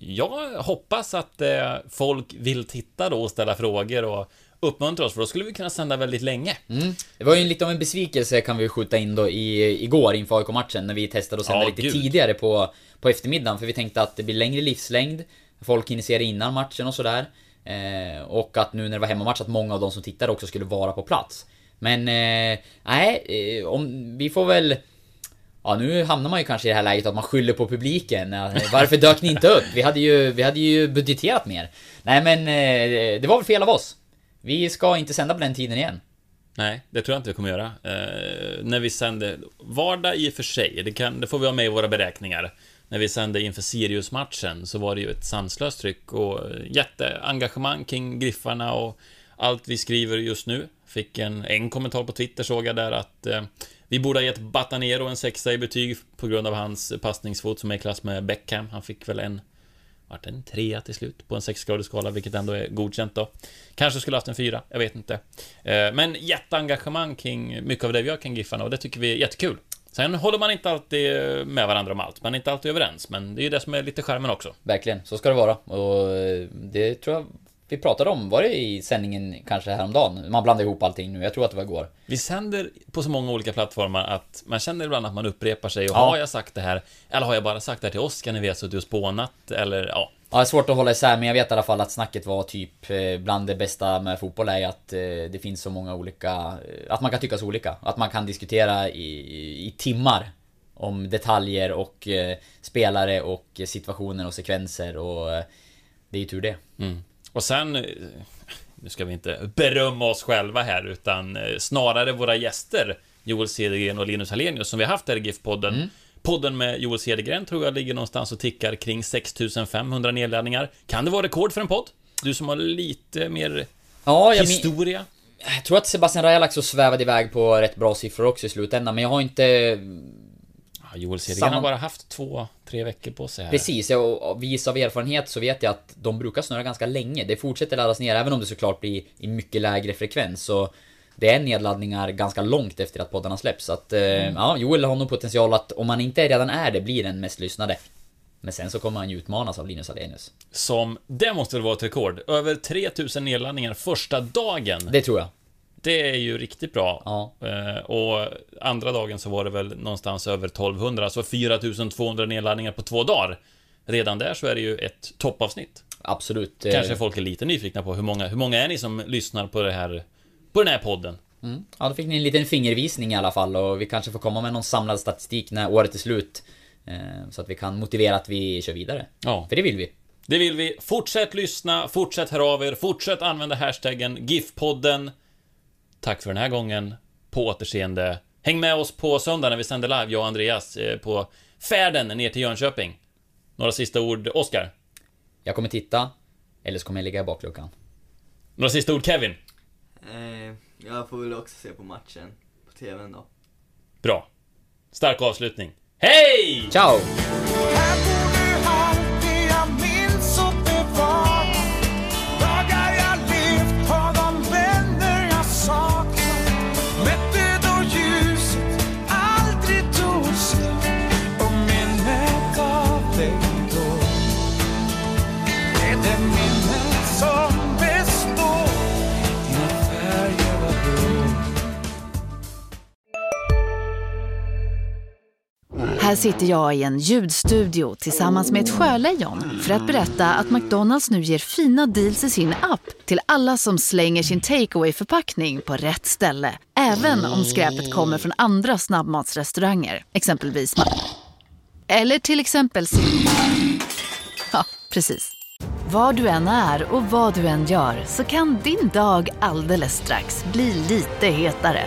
jag hoppas att eh, folk vill titta då och ställa frågor och uppmuntra oss, för då skulle vi kunna sända väldigt länge. Mm. Det var ju lite av en besvikelse kan vi skjuta in då i, igår inför AIK-matchen när vi testade att sända Ja, lite gud. tidigare på, på eftermiddagen för vi tänkte att det blir längre livslängd Folk hinner se det innan matchen och sådär eh, Och att nu när det var hemmamatch att många av de som tittade också skulle vara på plats Men, eh, nej, eh, om, vi får väl Ja, nu hamnar man ju kanske i det här läget att man skyller på publiken. Varför dök ni inte upp? Vi hade ju, vi hade ju budgeterat mer. Nej men, eh, det var väl fel av oss. Vi ska inte sända på den tiden igen. Nej, det tror jag inte vi kommer göra. Eh, när vi sände, vardag i och för sig, det, kan, det får vi ha med i våra beräkningar. När vi sände inför Sirius-matchen så var det ju ett sanslöst tryck och jätteengagemang kring Griffarna och allt vi skriver just nu. Fick en, en kommentar på Twitter såg jag där att eh, vi borde ha gett Batanero en sexa i betyg på grund av hans passningsfot som är i klass med Beckham. Han fick väl en vart en trea till slut på en sexgradig skala, vilket ändå är godkänt då. Kanske skulle haft en fyra, jag vet inte. Eh, men jätteengagemang kring mycket av det vi gör kring Giffarna och det tycker vi är jättekul. Sen håller man inte alltid med varandra om allt, man är inte alltid överens, men det är ju det som är lite skärmen också. Verkligen, så ska det vara. Och eh, det tror jag vi pratade om, var det i sändningen kanske häromdagen? Man blandar ihop allting nu, jag tror att det var igår. Vi sänder på så många olika plattformar att man känner ibland att man upprepar sig och Ja. har jag sagt det här? Eller har jag bara sagt det här till Oskar när vi har suttit och spånat? Eller ja, Ja, det är svårt att hålla isär, men jag vet i alla fall att snacket var typ eh, bland det bästa med fotboll är att eh, det finns så många olika... eh, Att man kan tycka så olika. Att man kan diskutera i, i timmar om detaljer och spelare och situationer och sekvenser och det är ju tur det. Och sen, eh, nu ska vi inte berömma oss själva här, utan eh, snarare våra gäster, Joel Cedergren och Linus Hallenius, som vi har haft här i GIF-podden. Podden med Joel Cedergren tror jag ligger någonstans och tickar kring 6500 nedladdningar. Kan det vara rekord för en podd? Du som har lite mer Ja, historia? jag tror att Sebastian Rajalax så svävade iväg på rätt bra siffror också i slutändan, men jag har inte... Joel Cedergren Samma- har bara haft två, tre veckor på sig här. Precis, och vis av erfarenhet så vet jag att de brukar snurra ganska länge. Det fortsätter laddas ner, även om det såklart blir i mycket lägre frekvens. Så det är nedladdningar ganska långt efter att poddarna släpps. Så att, eh, ja, Joel har nog potential att, om han inte redan är det, blir den mest lyssnade. Men sen så kommer han ju utmanas av Linus Alenius. Som, det måste väl vara ett rekord? Över 3000 nedladdningar första dagen. Det tror jag. Det är ju riktigt bra. Ja. Eh, och andra dagen så var det väl någonstans över 1200, så 4200 nedladdningar på två dagar. Redan där så är det ju ett toppavsnitt. Absolut. Kanske folk är lite nyfikna på hur många, hur många är ni som lyssnar på det här, på den här podden? Ja, då fick ni en liten fingervisning i alla fall och vi kanske får komma med någon samlad statistik när året är slut. Eh, så att vi kan motivera att vi kör vidare. Ja, För det vill vi. det vill vi. Fortsätt lyssna, fortsätt höra av er, fortsätt använda hashtaggen GIF-podden. Tack för den här gången. På återseende. Häng med oss på söndag när vi sänder live, jag och Andreas, eh, på färden ner till Jönköping. Några sista ord, Oskar? Jag kommer titta, eller så kommer jag ligga i bakluckan. Några sista ord, Kevin? Eh, jag får väl också se på matchen på TVn då. Bra. Stark avslutning. Hej! Ciao! Här sitter jag i en ljudstudio tillsammans med ett sjölejon för att berätta att McDonalds nu ger fina deals i sin app till alla som slänger sin takeaway förpackning på rätt ställe. Även om skräpet kommer från andra snabbmatsrestauranger, exempelvis Eller till exempel Ja, precis. Var du än är och vad du än gör så kan din dag alldeles strax bli lite hetare.